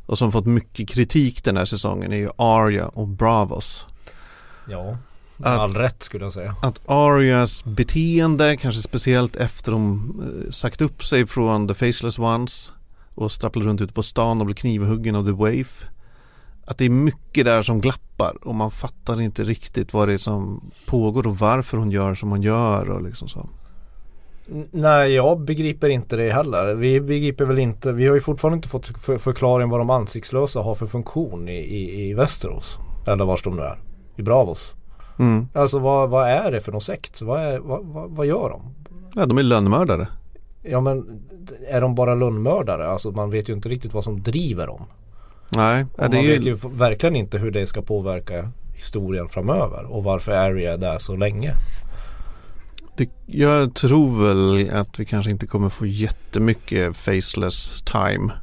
och som fått mycket kritik den här säsongen är ju Arya och Bravos. Ja, med Att- all rätt skulle jag säga. Att Arias beteende, kanske speciellt efter de eh, sagt upp sig från The Faceless Ones och strapplar runt ute på stan och blir knivhuggen av The Waif. Att det är mycket där som glappar och man fattar inte riktigt vad det är som pågår och varför hon gör som hon gör och liksom så. Nej, jag begriper inte det heller. Vi begriper väl inte, vi har ju fortfarande inte fått för, förklaring vad de ansiktslösa har för funktion i, i, i Västerås. Eller vars de nu är. I Bravos. Mm. Alltså vad, vad är det för någon sekt? Vad, är, vad, vad, vad gör de? Ja, de är lönnmördare. Ja men är de bara lönnmördare? Alltså man vet ju inte riktigt vad som driver dem. Nej, Och man är vet ju, ju verkligen inte hur det ska påverka historien framöver och varför Arya är där så länge. det, jag tror väl att vi kanske inte kommer få jättemycket faceless time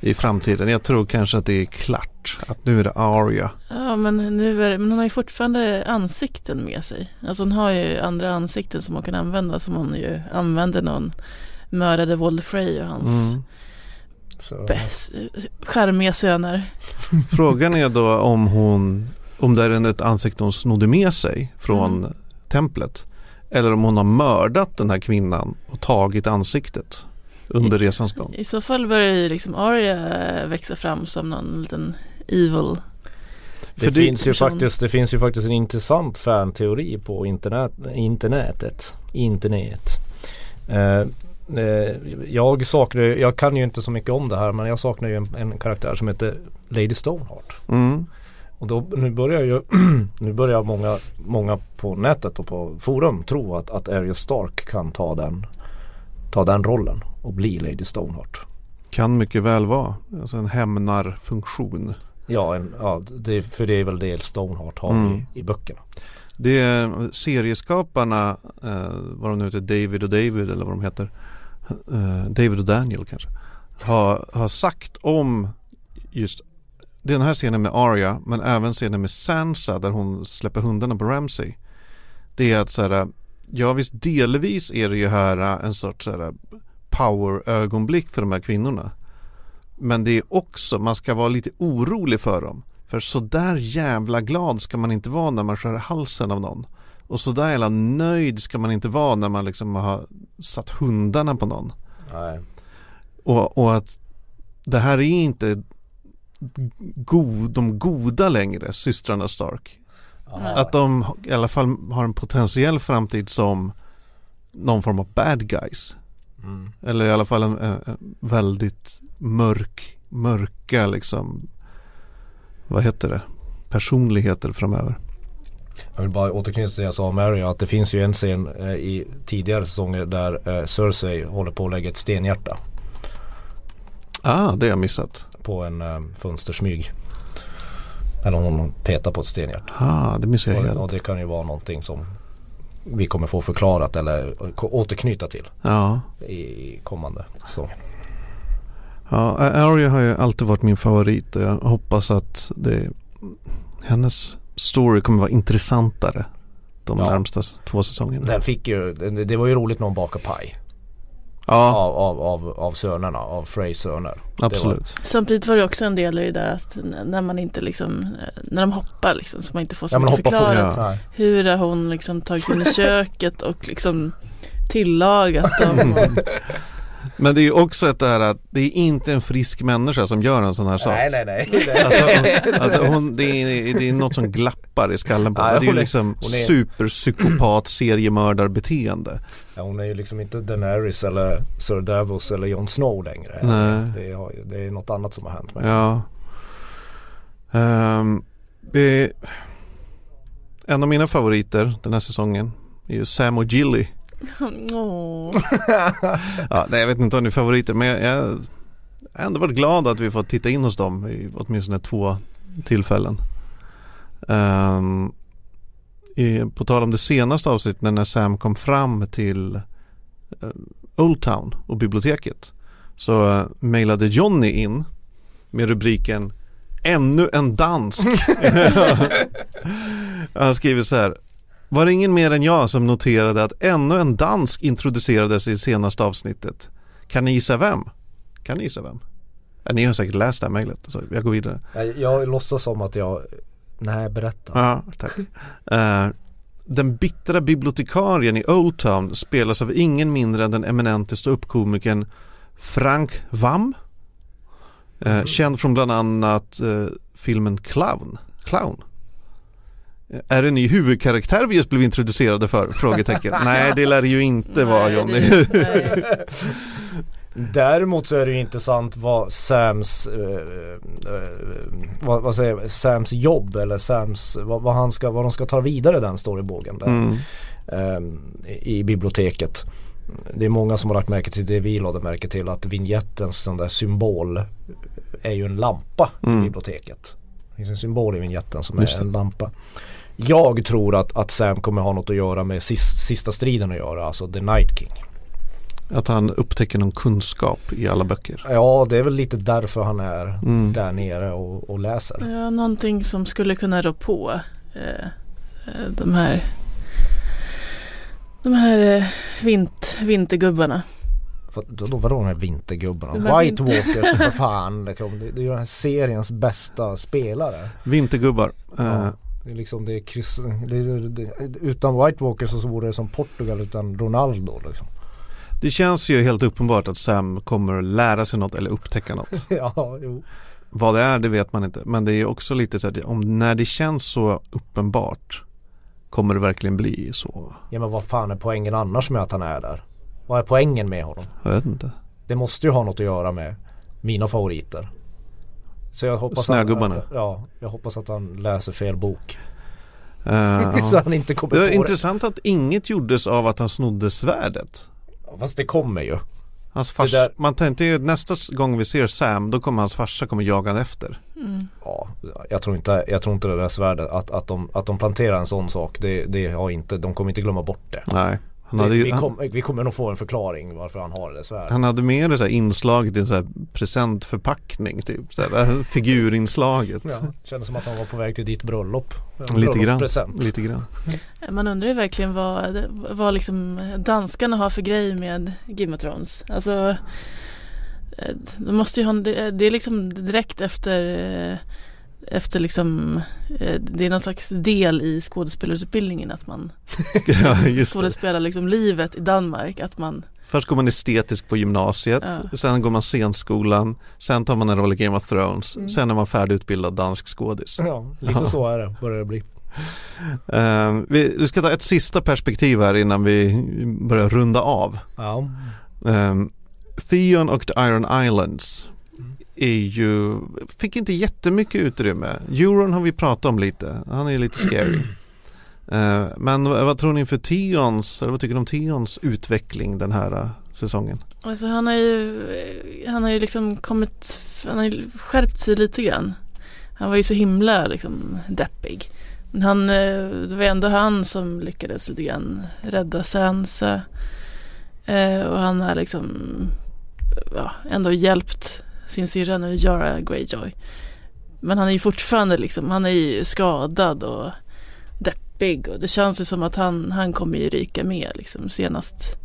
i framtiden. Jag tror kanske att det är klart. Att nu är det Arya. Ja men nu är det, men hon har ju fortfarande ansikten med sig. Alltså hon har ju andra ansikten som hon kan använda som hon ju använde när hon mördade Walder Frey och hans Mm. Bäst, charmiga söner. <laughs> Frågan är då om hon, om det är ett ansikte hon snodde med sig från Mm. templet. Eller om hon har mördat den här kvinnan och tagit ansiktet under resans gång. I så fall börjar ju liksom Arya växa fram som någon liten evil. det, det- finns ju faktiskt, det finns ju faktiskt en intressant fanteori på internet, internetet. Internet. Eh, eh, jag saknar, jag kan ju inte så mycket om det här men jag saknar ju en, en karaktär som heter Lady Stoneheart. Mm. Och då, nu börjar ju <clears throat> nu börjar många, många på nätet och på forum tro att, att Arya Stark kan ta den, ta den rollen och bli Lady Stoneheart. Kan mycket väl vara. Alltså en hämnarfunktion. Ja, en, ja det, för det är väl det Stoneheart har Mm. i, i böckerna. Det är serieskaparna, eh, vad de nu heter, David och David eller vad de heter. Eh, David och Daniel kanske. Har, har sagt om just den här scenen med Arya men även scenen med Sansa där hon släpper hundarna på Ramsay. Det är att så här, ja visst delvis är det ju här eh, en sorts så här, power-ögonblick för de här kvinnorna. Men det är också, man ska vara lite orolig för dem. För så där jävla glad ska man inte vara när man skär halsen av någon. Och så där jävla nöjd ska man inte vara när man liksom har satt hundarna på någon. Nej. Och, och att det här är inte god, de goda längre, systrarna Stark. Att de i alla fall har en potentiell framtid som någon form av bad guys. Mm. Eller i alla fall en, en, en väldigt mörk, mörka liksom, vad heter det, personligheter framöver. Jag vill bara återknyta till det jag sa om Arya att det finns ju en scen eh, i tidigare säsonger där eh, Cersei håller på att lägga ett stenhjärta Ah, det har jag missat. på en eh, fönstersmyg. Eller hon petar på ett stenhjärta. Ah, det missar jag Och, helt. och det kan ju vara någonting som vi kommer få förklarat eller återknyta till Ja. i kommande säsonger. Ja, Arya har ju alltid varit min favorit och jag hoppas att det, hennes story kommer vara intressantare de Ja. närmsta två säsongerna. Den fick ju, det, det var ju roligt när hon bakade paj Ja, av, av, av, av sönerna, av Freys söner. absolut. Samtidigt var det också en del i det där att när man inte liksom, när de hoppar liksom så man inte får så Ja mycket förklarat. Ja. Hur har hon liksom tagit sig in i <laughs> köket och liksom tillagat dem. Och, <laughs> Men det är ju också ett det här att det är inte en frisk människa som gör en sån här sak. nej nej nej. Alltså, <laughs> alltså hon, det, är, det är något som glappar i skallen på henne. Det är ju hon är- liksom hon är- superpsykopat seriemördarbeteende. Ja, hon är ju liksom inte Daenerys eller Sir Davos eller Jon Snow längre. Nej. Det, ju- det är något annat som har hänt med Ja. Ehm, vi, en av mina favoriter den här säsongen är ju Sam och Gilly. <laughs> Ja, nej, jag vet inte om ni är favoriter men jag, jag har ändå varit glad att vi fått titta in hos dem i åtminstone två tillfällen. Ehm, i, på tal om det senaste avsnittet när Sam kom fram till eh, Old Town och biblioteket så uh, mejlade Johnny in med rubriken Ännu en dansk. <laughs> <laughs> Han skriver så här Var det ingen mer än jag som noterade att ännu en dansk introducerades i senaste avsnittet? Kan ni gissa vem? Kan ni gissa vem? Ja, ni har säkert läst det här mejlet, så jag går vidare. Jag, jag låtsas som att jag, nej berätta. Ja, tack. Eh, den bittra bibliotekarien i Old Town spelas av ingen mindre än den eminente ståuppkomikern Frank Vam. Eh, Känd från bland annat eh, filmen Clown. Clown. Eh, Är det en ny huvudkaraktär vi just blev introducerade för? Frågetecken. <laughs> Nej det lär det ju inte vara Johnny. det-. <laughs> Däremot så är det ju intressant vad Sams, eh, eh, vad, vad säger jag, Sams jobb eller Sams, vad, vad, han ska, vad de ska ta vidare den storybågen där, Mm. ehm, i, i biblioteket. Det är många som har lagt märke till det vi lade märke till att vignettens sån där symbol är ju en lampa Mm. i biblioteket. Det finns en symbol i vignetten som Just är det. en lampa. Jag tror att, att Sam kommer ha något att göra med sis, sista striden att göra, alltså The Night King. Att han upptäcker någon kunskap i alla böcker. Ja, det är väl lite därför han är Mm. där nere och, och läser. Ja, någonting som skulle kunna rå på eh, eh, de här de här eh, vint, vintergubbarna. För, då, då, vadå de här vintergubbarna? De här White vinter- Walkers för <laughs> fan. Liksom. Det, det är ju den här seriens bästa spelare. Vintergubbar. Eh, Ja. Det är liksom det är Chris, det är, det, utan White Walkers så vore det som Portugal utan Ronaldo liksom. Det känns ju helt uppenbart att Sam kommer lära sig något eller upptäcka något. <laughs> ja, jo. Vad det är det vet man inte. Men det är också lite så att om när det känns så uppenbart kommer det verkligen bli så. Ja men vad fan är poängen annars med att han är där? Vad är poängen med honom? Jag vet inte. Det måste ju ha något att göra med mina favoriter. Så jag hoppas Snögubbarna. Att, ja, jag hoppas att han läser fel bok. Eh, <laughs> så ja. han inte kommer Det var på intressant att inget gjordes av att han snodde svärdet. det. Fast det kommer ju. Hans fars, Det där- Man tänkte ju nästa gång vi ser Sam då kommer hans farsa kommer jaga han efter. Mm. Ja, jag tror inte, jag tror inte det där svärdet, att, att, de, att de planterar en sån sak, det, det har inte, de kommer inte glömma bort det. Nej. Hade, vi, kom, vi kommer nog få en förklaring varför han har det svärdet. han hade med det så här inslaget i en så här presentförpackning typ. Så här, figurinslaget. Ja, kändes som att han var på väg till ditt bröllop. Lite grann. Lite grann. Man undrar ju verkligen vad, vad liksom danskarna har för grej med Game of Thrones. Alltså eh, de måste ju ha, en- det det är liksom direkt efter eh, efter liksom eh, det är någon slags del i skådespelarutbildningen att man <laughs> ja, skådespelar liksom livet i Danmark att man Först går man estetisk på gymnasiet, Ja. sen går man scenskolan, sen tar man en roll i Game of Thrones, Mm. sen är man färdigutbildad dansk skådis. Ja, lite Ja. så är det, börjar det bli. Uh, vi, vi ska ta ett sista perspektiv här innan vi börjar runda av. Ja, Um, Theon och The Iron Islands är ju, fick inte jättemycket utrymme. Euron har vi pratat om lite, han är lite scary. <clears throat> Eh, men vad, tror ni för Tions, eller vad tycker ni om Tions utveckling den här eh, säsongen? Alltså han har ju, han har ju liksom kommit, han har ju skärpt sig lite grann. Han var ju så himla liksom deppig. Men han, eh, det var ändå han som lyckades lite grann rädda Sansa. Och han har liksom, ja, ändå hjälpt sin syrra nu, Yara Greyjoy. Men han är ju fortfarande liksom, han är ju skadad och deppig och det känns ju som att han, han kommer ju ryka med liksom senast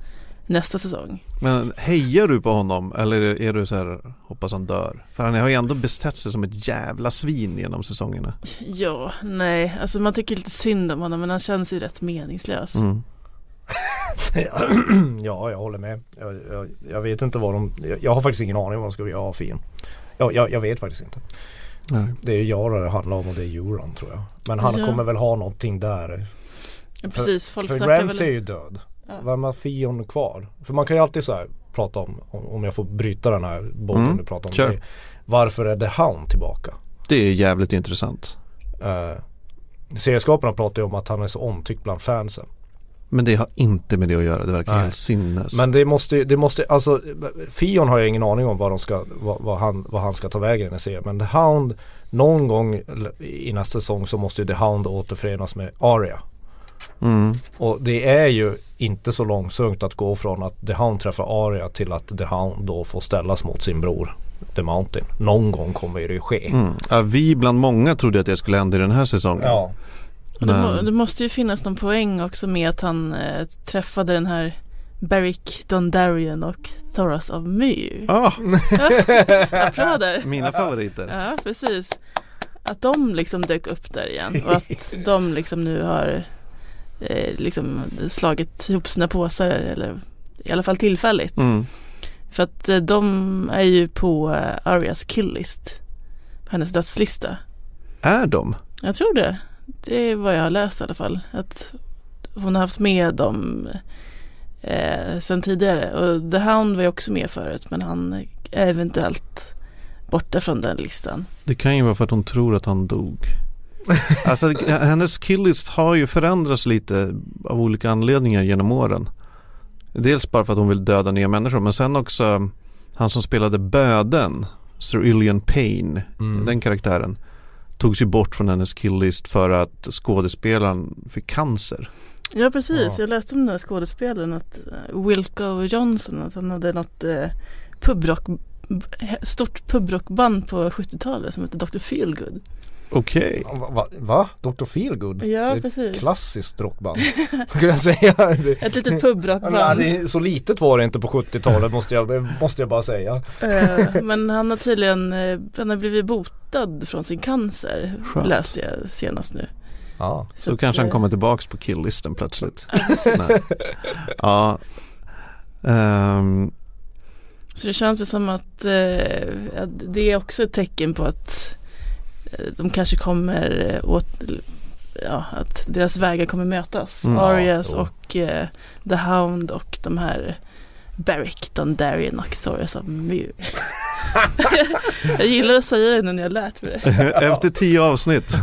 nästa säsong. Men hejar du på honom eller är du så här, hoppas han dör? För han har ju ändå bestett sig som ett jävla svin genom säsongerna. Ja, nej, alltså man tycker lite synd om honom men han känns ju rätt meningslös. Mm. <laughs> ja jag håller med. Jag, jag, jag vet inte vad de, jag, jag har faktiskt ingen aning vad de ska göra av Fion. Jag, jag, jag vet faktiskt inte. Nej. Det är ju Jara det handlar om och det är Euron tror jag. Men han Ja. kommer väl ha någonting där. Ja, precis, folk För Ramsay är väl... ju död. Ja. Vem har Fion kvar? För man kan ju alltid så här prata om, om jag får bryta den här bollen Mm, du pratar om. Det, varför är The Hound tillbaka? Det är jävligt intressant. Uh, serieskaparna pratar ju om att han är så omtyckt bland fansen. Men det har inte med det att göra, det verkar Nej. helt sinnes. Men det måste det måste, alltså Fion har jag ingen aning om vad de ska, vad, vad, han, vad han ska ta vägen i serien. Men The Hound, någon gång i nästa säsong så måste ju The Hound återförenas med Arya. mm. Och det är ju inte så långsökt att gå från att The Hound träffar Arya till att The Hound då får ställas mot sin bror The Mountain. Någon gång kommer det ju ske. Mm. Ja, vi bland många trodde att det skulle hända i den här säsongen. Ja. Och det, må, Men- det måste ju finnas någon poäng också med att han eh, träffade den här Beric Dondarrion och Thoros of Myr. Ah, <laughs> <laughs> Applåder! mina favoriter. Ja, precis. Att de liksom dök upp där igen och att <laughs> de liksom nu har eh, liksom slagit ihop sina påsar eller i alla fall tillfälligt. Mm. För att eh, de är ju på eh, Arias killlist. På hennes dödslista. Är de? Jag tror det. Det är vad jag har läst i alla fall. Att hon har haft med dem eh, sen tidigare. Och The Hound var ju också med förut men han är eventuellt borta från den listan. Det kan ju vara för att hon tror att han dog. Alltså hennes killlist har ju förändrats lite av olika anledningar genom åren. Dels bara för att hon vill döda nya människor men sen också han som spelade böden, Sir Ilian Payne, Mm. den karaktären togs ju bort från hennes killlist för att skådespelaren fick cancer. Ja precis, Ja. jag läste om den här skådespelaren att eh, Wilco Johnson att han hade något eh, pubrock, stort pubrockband på 70-talet som hette Dr. Feelgood. Okej. Va, va, va? Dr. Feelgood? Ja, Det är ett precis. Klassiskt rockband. <laughs> Skulle jag säga. Ett litet pubrockband. så litet var det inte på 70-talet måste jag, måste jag bara säga. Eh, Men han har tydligen eh, han har blivit botad från sin cancer Skönt. läste jag senast nu. Ja. Så att, kanske han eh, kommer tillbaks på killlisten plötsligt. ja, precis. Ehm, Så det känns ju som att eh, att det är också ett tecken på att de kanske kommer eh, åt, ja, att deras vägar kommer mötas. Mm. Arias Ja, och eh, The Hound och de här Beric, Dondarrion och Thoris of Myr. <laughs> jag gillar att säga det nu när jag lärt mig det. <laughs> Efter tio avsnitt. <laughs>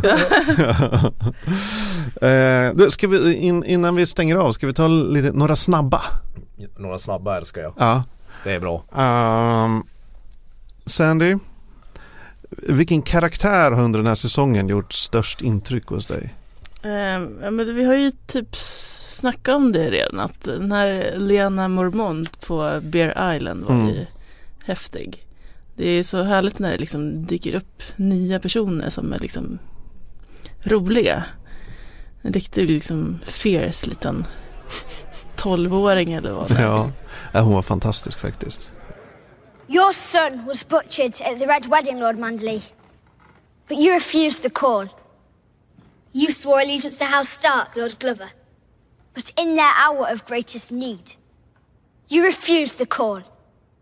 eh, du, ska vi, in, innan vi stänger av, ska vi ta lite, några snabba? Några snabba älskar jag. Ja. Det är bra. Ehm, Sandy, vilken karaktär har under den här säsongen gjort störst intryck hos dig? Ja, men vi har ju typ snackat om det redan att den här Lena Mormont på Bear Island var Mm. ju häftig. Det är så härligt när det liksom dyker upp nya personer som är liksom roliga. En riktig liksom fierce liten tolvåring eller vad det är. Ja hon var fantastisk faktiskt. Your son was butchered at the Red Wedding, Lord Manderley. But you refused the call. You swore allegiance to House Stark, Lord Glover. But in their hour of greatest need, you refused the call.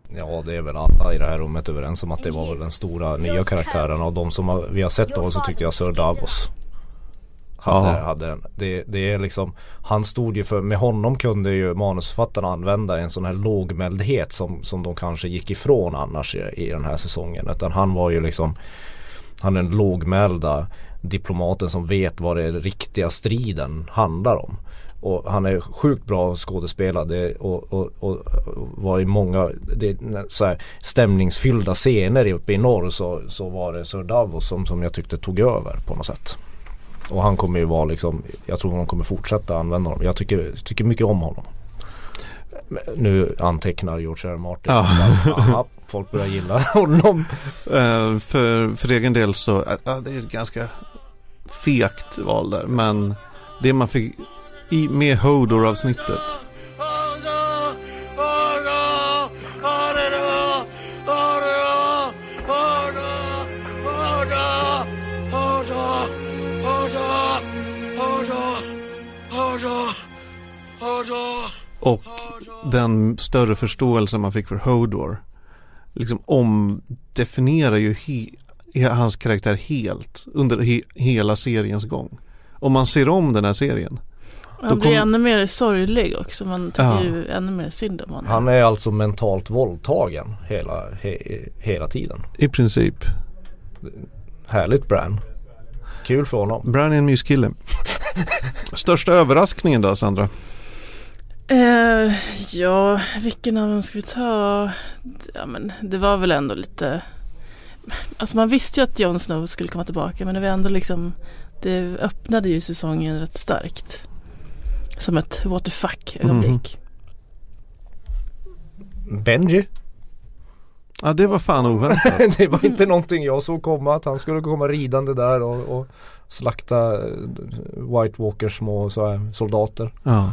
Ja det är väl alla i det här rummet överens om att det var väl den stora nya karaktären och de som vi har sett då så tycker jag Sir Davos hade, Ja. hade en, det, det är liksom Han stod ju för, med honom kunde ju manusförfattarna använda en sån här lågmäldhet som, som de kanske gick ifrån annars i, i den här säsongen utan han var ju liksom Han är den lågmälda diplomaten som vet vad det riktiga striden handlar om och han är sjukt bra skådespelare och, och, och, och var i många det, så här, stämningsfyllda scener uppe i norr så, så var det Sir Davos som, som jag tyckte tog över på något sätt. Och han kommer ju vara liksom, jag tror de kommer fortsätta använda honom. Jag tycker, tycker mycket om honom. Nu antecknar George R. Martin. Ja. Aha, folk börjar gilla <laughs> honom. Eh, för, för egen del så, ja, det är ett ganska fegt val där. Men det man fick i, med Hodor-avsnittet. Och den större förståelse man fick för Hodor. Liksom omdefinierar ju he, hans karaktär helt under he, hela seriens gång. Om man ser om den här serien. Han blir kom- ännu mer sorglig också. Man tycker Ja. ju ännu mer synd om honom. Han är alltså mentalt våldtagen hela, he, hela tiden. I princip. Härligt Bran. Kul för honom. Bran är en myskille. <laughs> Största överraskningen då Sandra? Eh, ja, vilken av dem ska vi ta? Ja, men det var väl ändå lite... Alltså man visste ju att Jon Snow skulle komma tillbaka men det var ändå liksom... Det öppnade ju säsongen rätt starkt. Som ett what the fuck ögonblick. Benji. Ja det var fan oväntat. <laughs> det var inte någonting jag såg komma att han skulle komma ridande där och, och slakta eh, White Walkers små så här, soldater. Ja.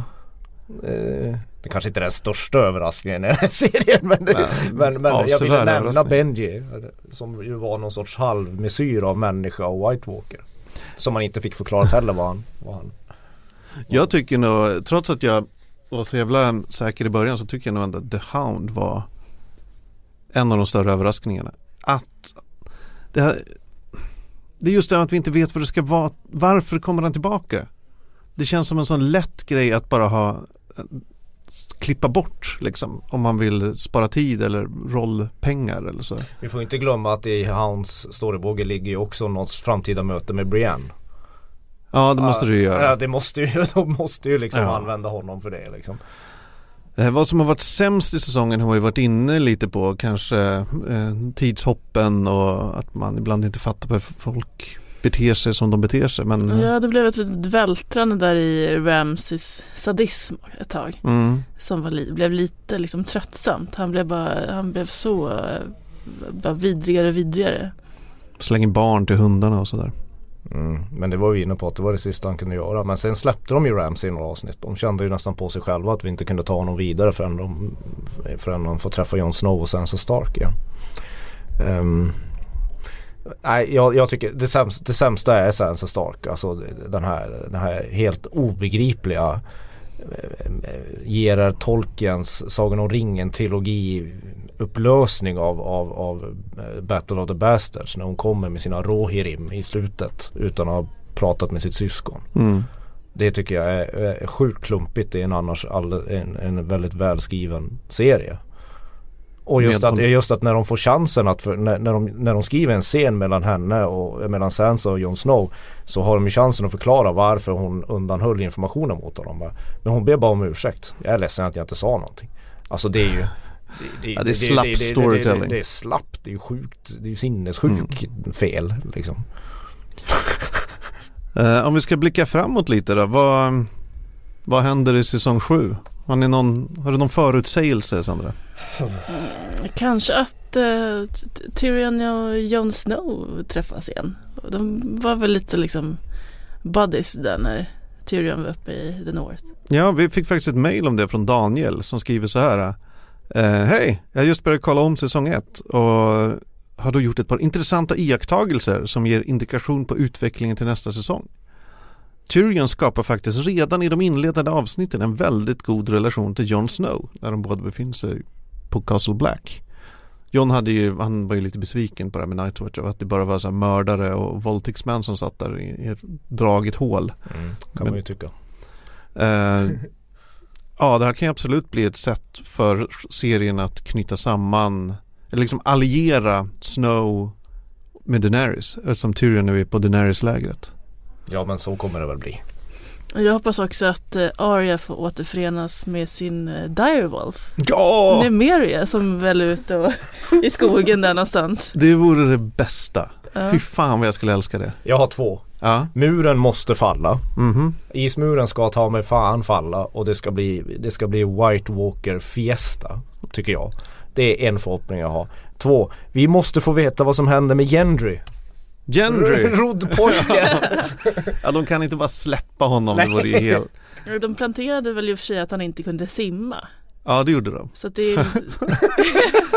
Det kanske inte är den största överraskningen i den här serien men, det, men, men jag ville nämna. Benji som ju var någon sorts halvmesyr av människa och White Walker. Som man inte fick förklarat heller vad han, vad han Jag tycker nog, trots att jag var så jävla säker i början så tycker jag nog ändå att The Hound var en av de större överraskningarna. Att det, här, det är just det att vi inte vet vad det ska vara. Varför kommer han tillbaka? Det känns som en sån lätt grej att bara ha klippa bort liksom om man vill spara tid eller rollpengar eller så. Vi får inte glömma att i Hounds storybåge ligger ju också något framtida möte med Brienne. Ja det måste du ju göra. Ja det måste ju, <laughs> de måste ju liksom Ja. använda honom för det liksom. Eh, vad som har varit sämst i säsongen har vi varit inne lite på. Kanske eh, tidshoppen och att man ibland inte fattar varför folk beter sig som de beter sig. Men, Ja, det blev ett litet vältrande där i Ramses sadism ett tag. mm, Som var li- blev lite liksom tröttsamt. Han blev bara, han blev så eh, bara vidrigare och vidrigare. slänger barn till hundarna och sådär. Mm. Men det var vi inne på att det var det sista han kunde göra. Men sen släppte de ju Ramsey i några avsnitt. De kände ju nästan på sig själva att vi inte kunde ta honom vidare förrän de, förrän de får träffa Jon Snow och Sansa Stark igen. Ehm, nej, jag, jag tycker det sämsta, det sämsta är Sansa Stark. Alltså den här, den här helt obegripliga eh, ger Tolkiens Sagan om ringen trilogi upplösning av, av, av eh, Battle of the Bastards när hon kommer med sina Rohirrim i slutet utan att ha pratat med sitt syskon. Mm. Det tycker jag är, är sjukt klumpigt i en annars all, en, en väldigt välskriven serie. Och just att, just att när de får chansen att, för, när, när, de, när de skriver en scen mellan henne och mellan Sansa och Jon Snow så har de ju chansen att förklara varför hon undanhöll informationen mot honom. Men hon ber bara om ursäkt. Jag är ledsen att jag inte sa någonting. Alltså det är ju det, Ja, det är slapp storytelling. Det, det, det är slappt, det är ju sjukt, det är ju sinnessjukt fel liksom. <laughs> Eh, om vi ska blicka framåt lite då. Vad, vad händer i säsong 7? Har, ni någon, har du någon förutsägelse Sandra? Mm, kanske att eh, Tyrion och Jon Snow träffas igen. De var väl lite liksom buddies där när Tyrion var uppe i The North. Ja, vi fick faktiskt ett mail om det från Daniel som skriver så här. Eh, Hej, jag har just börjat kolla om säsong 1 och har då gjort ett par intressanta iakttagelser som ger indikation på utvecklingen till nästa säsong. Tyrion skapar faktiskt redan i de inledande avsnitten en väldigt god relation till Jon Snow när de båda befinner sig på Castle Black. Jon hade ju, han var ju lite besviken på det här med Nightwatch och att det bara var så här mördare och våldtäktsmän som satt där i i ett dragigt hål. Mm, kan Men- man ju tycka. Eh, ja, det här kan ju absolut bli ett sätt för serien att knyta samman, eller liksom alliera Snow med Daenerys, eftersom Tyrion nu är på Daenerys-lägret. Ja men så kommer det väl bli. Jag hoppas också att eh, Arya får återförenas med sin eh, direwolf. Ja! Nymeria som väl är ute och, i skogen där någonstans. Det vore det bästa. Ja. Fy fan vad jag skulle älska det. Jag har två. Ja, Muren måste falla. mhm. Ismuren ska ta mig fan falla och det ska bli, det ska bli White Walker Fiesta. Tycker jag. Det är en förhoppning jag har. Två, vi måste få veta vad som händer med Gendry. Gendry! Roddpojken. <laughs> Ja, de kan inte bara släppa honom, det vore ju helt... De planterade väl i och för sig att han inte kunde simma. Ja, det gjorde de. Så det är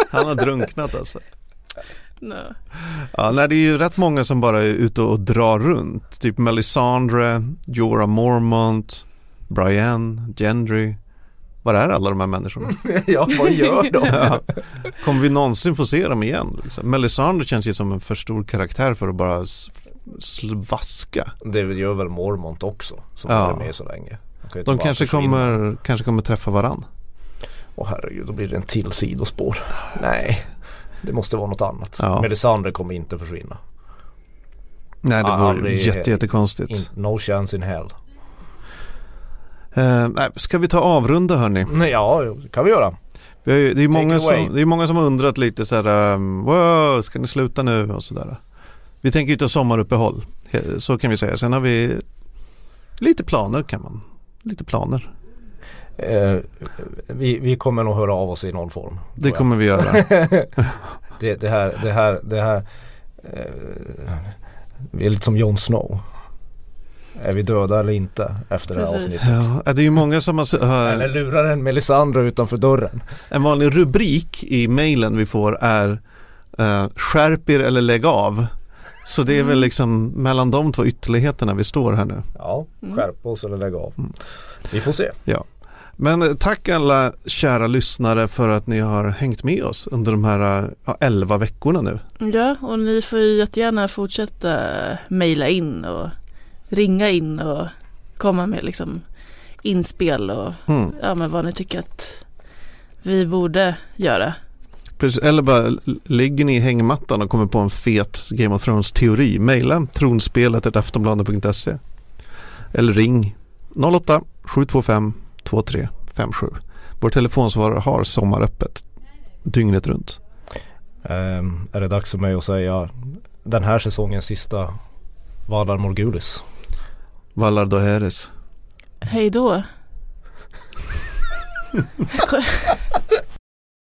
<laughs> Han har drunknat alltså. no. Ja, nej, det är ju rätt många som bara är ute och drar runt. Typ Melisandre, Jorah Mormont, Brienne, Gendry. Var är alla de här människorna? <laughs> ja, vad gör de? <laughs> Ja. Kommer vi någonsin få se dem igen? Liksom? Melisandre känns ju som en för stor karaktär för att bara vaska. Det gör väl Mormont också. Som Ja. varit med så länge. De bara kanske försvinna. kommer, kanske kommer träffa varann. Åh herregud, då blir det en till sidospår. <sighs> Nej, det måste vara något annat. Ja. Melisandre kommer inte försvinna. Nej, det vore jätte, jättekonstigt. In, no chance in hell. Eh, ska vi ta avrunda hörni? Nej, ja, det kan vi göra. Vi har ju, det, är många som, det är många som har undrat lite så här, um, wow, ska ni sluta nu och sådär. Vi tänker ju ta sommaruppehåll, så kan vi säga. Sen har vi lite planer kan man, lite planer. Eh, vi, vi kommer nog höra av oss i någon form. Det kommer vi göra. <laughs> det, det här, det här, det här eh, Vi är lite som Jon Snow. Är vi döda eller inte efter det här Precis. avsnittet? Ja, det är ju många som har, Eller lurar en Melisandre utanför dörren? en vanlig rubrik i mejlen vi får är eh, skärp er eller lägg av. Så det är väl liksom mellan de två ytterligheterna vi står här nu. Ja, Mm. skärpa oss eller lägga av. Vi får se. Men eh, tack alla kära lyssnare för att ni har hängt med oss under de här eh, ja, 11 veckorna nu. Ja, och ni får ju jättegärna fortsätta mejla in och ringa in och komma med liksom inspel och Mm. ja, men vad ni tycker att vi borde göra. Precis, eller bara ligger ni i hängmattan och kommer på en fet Game of Thrones teori. Mejla tronspelet aftonbladet.se eller ring 08 725 2357. Vår telefonsvarare har sommaröppet dygnet runt. Ehm, är det dags för mig att säga den här säsongens sista Valar Morgulis? Vallar do Heres. Hej då. <laughs>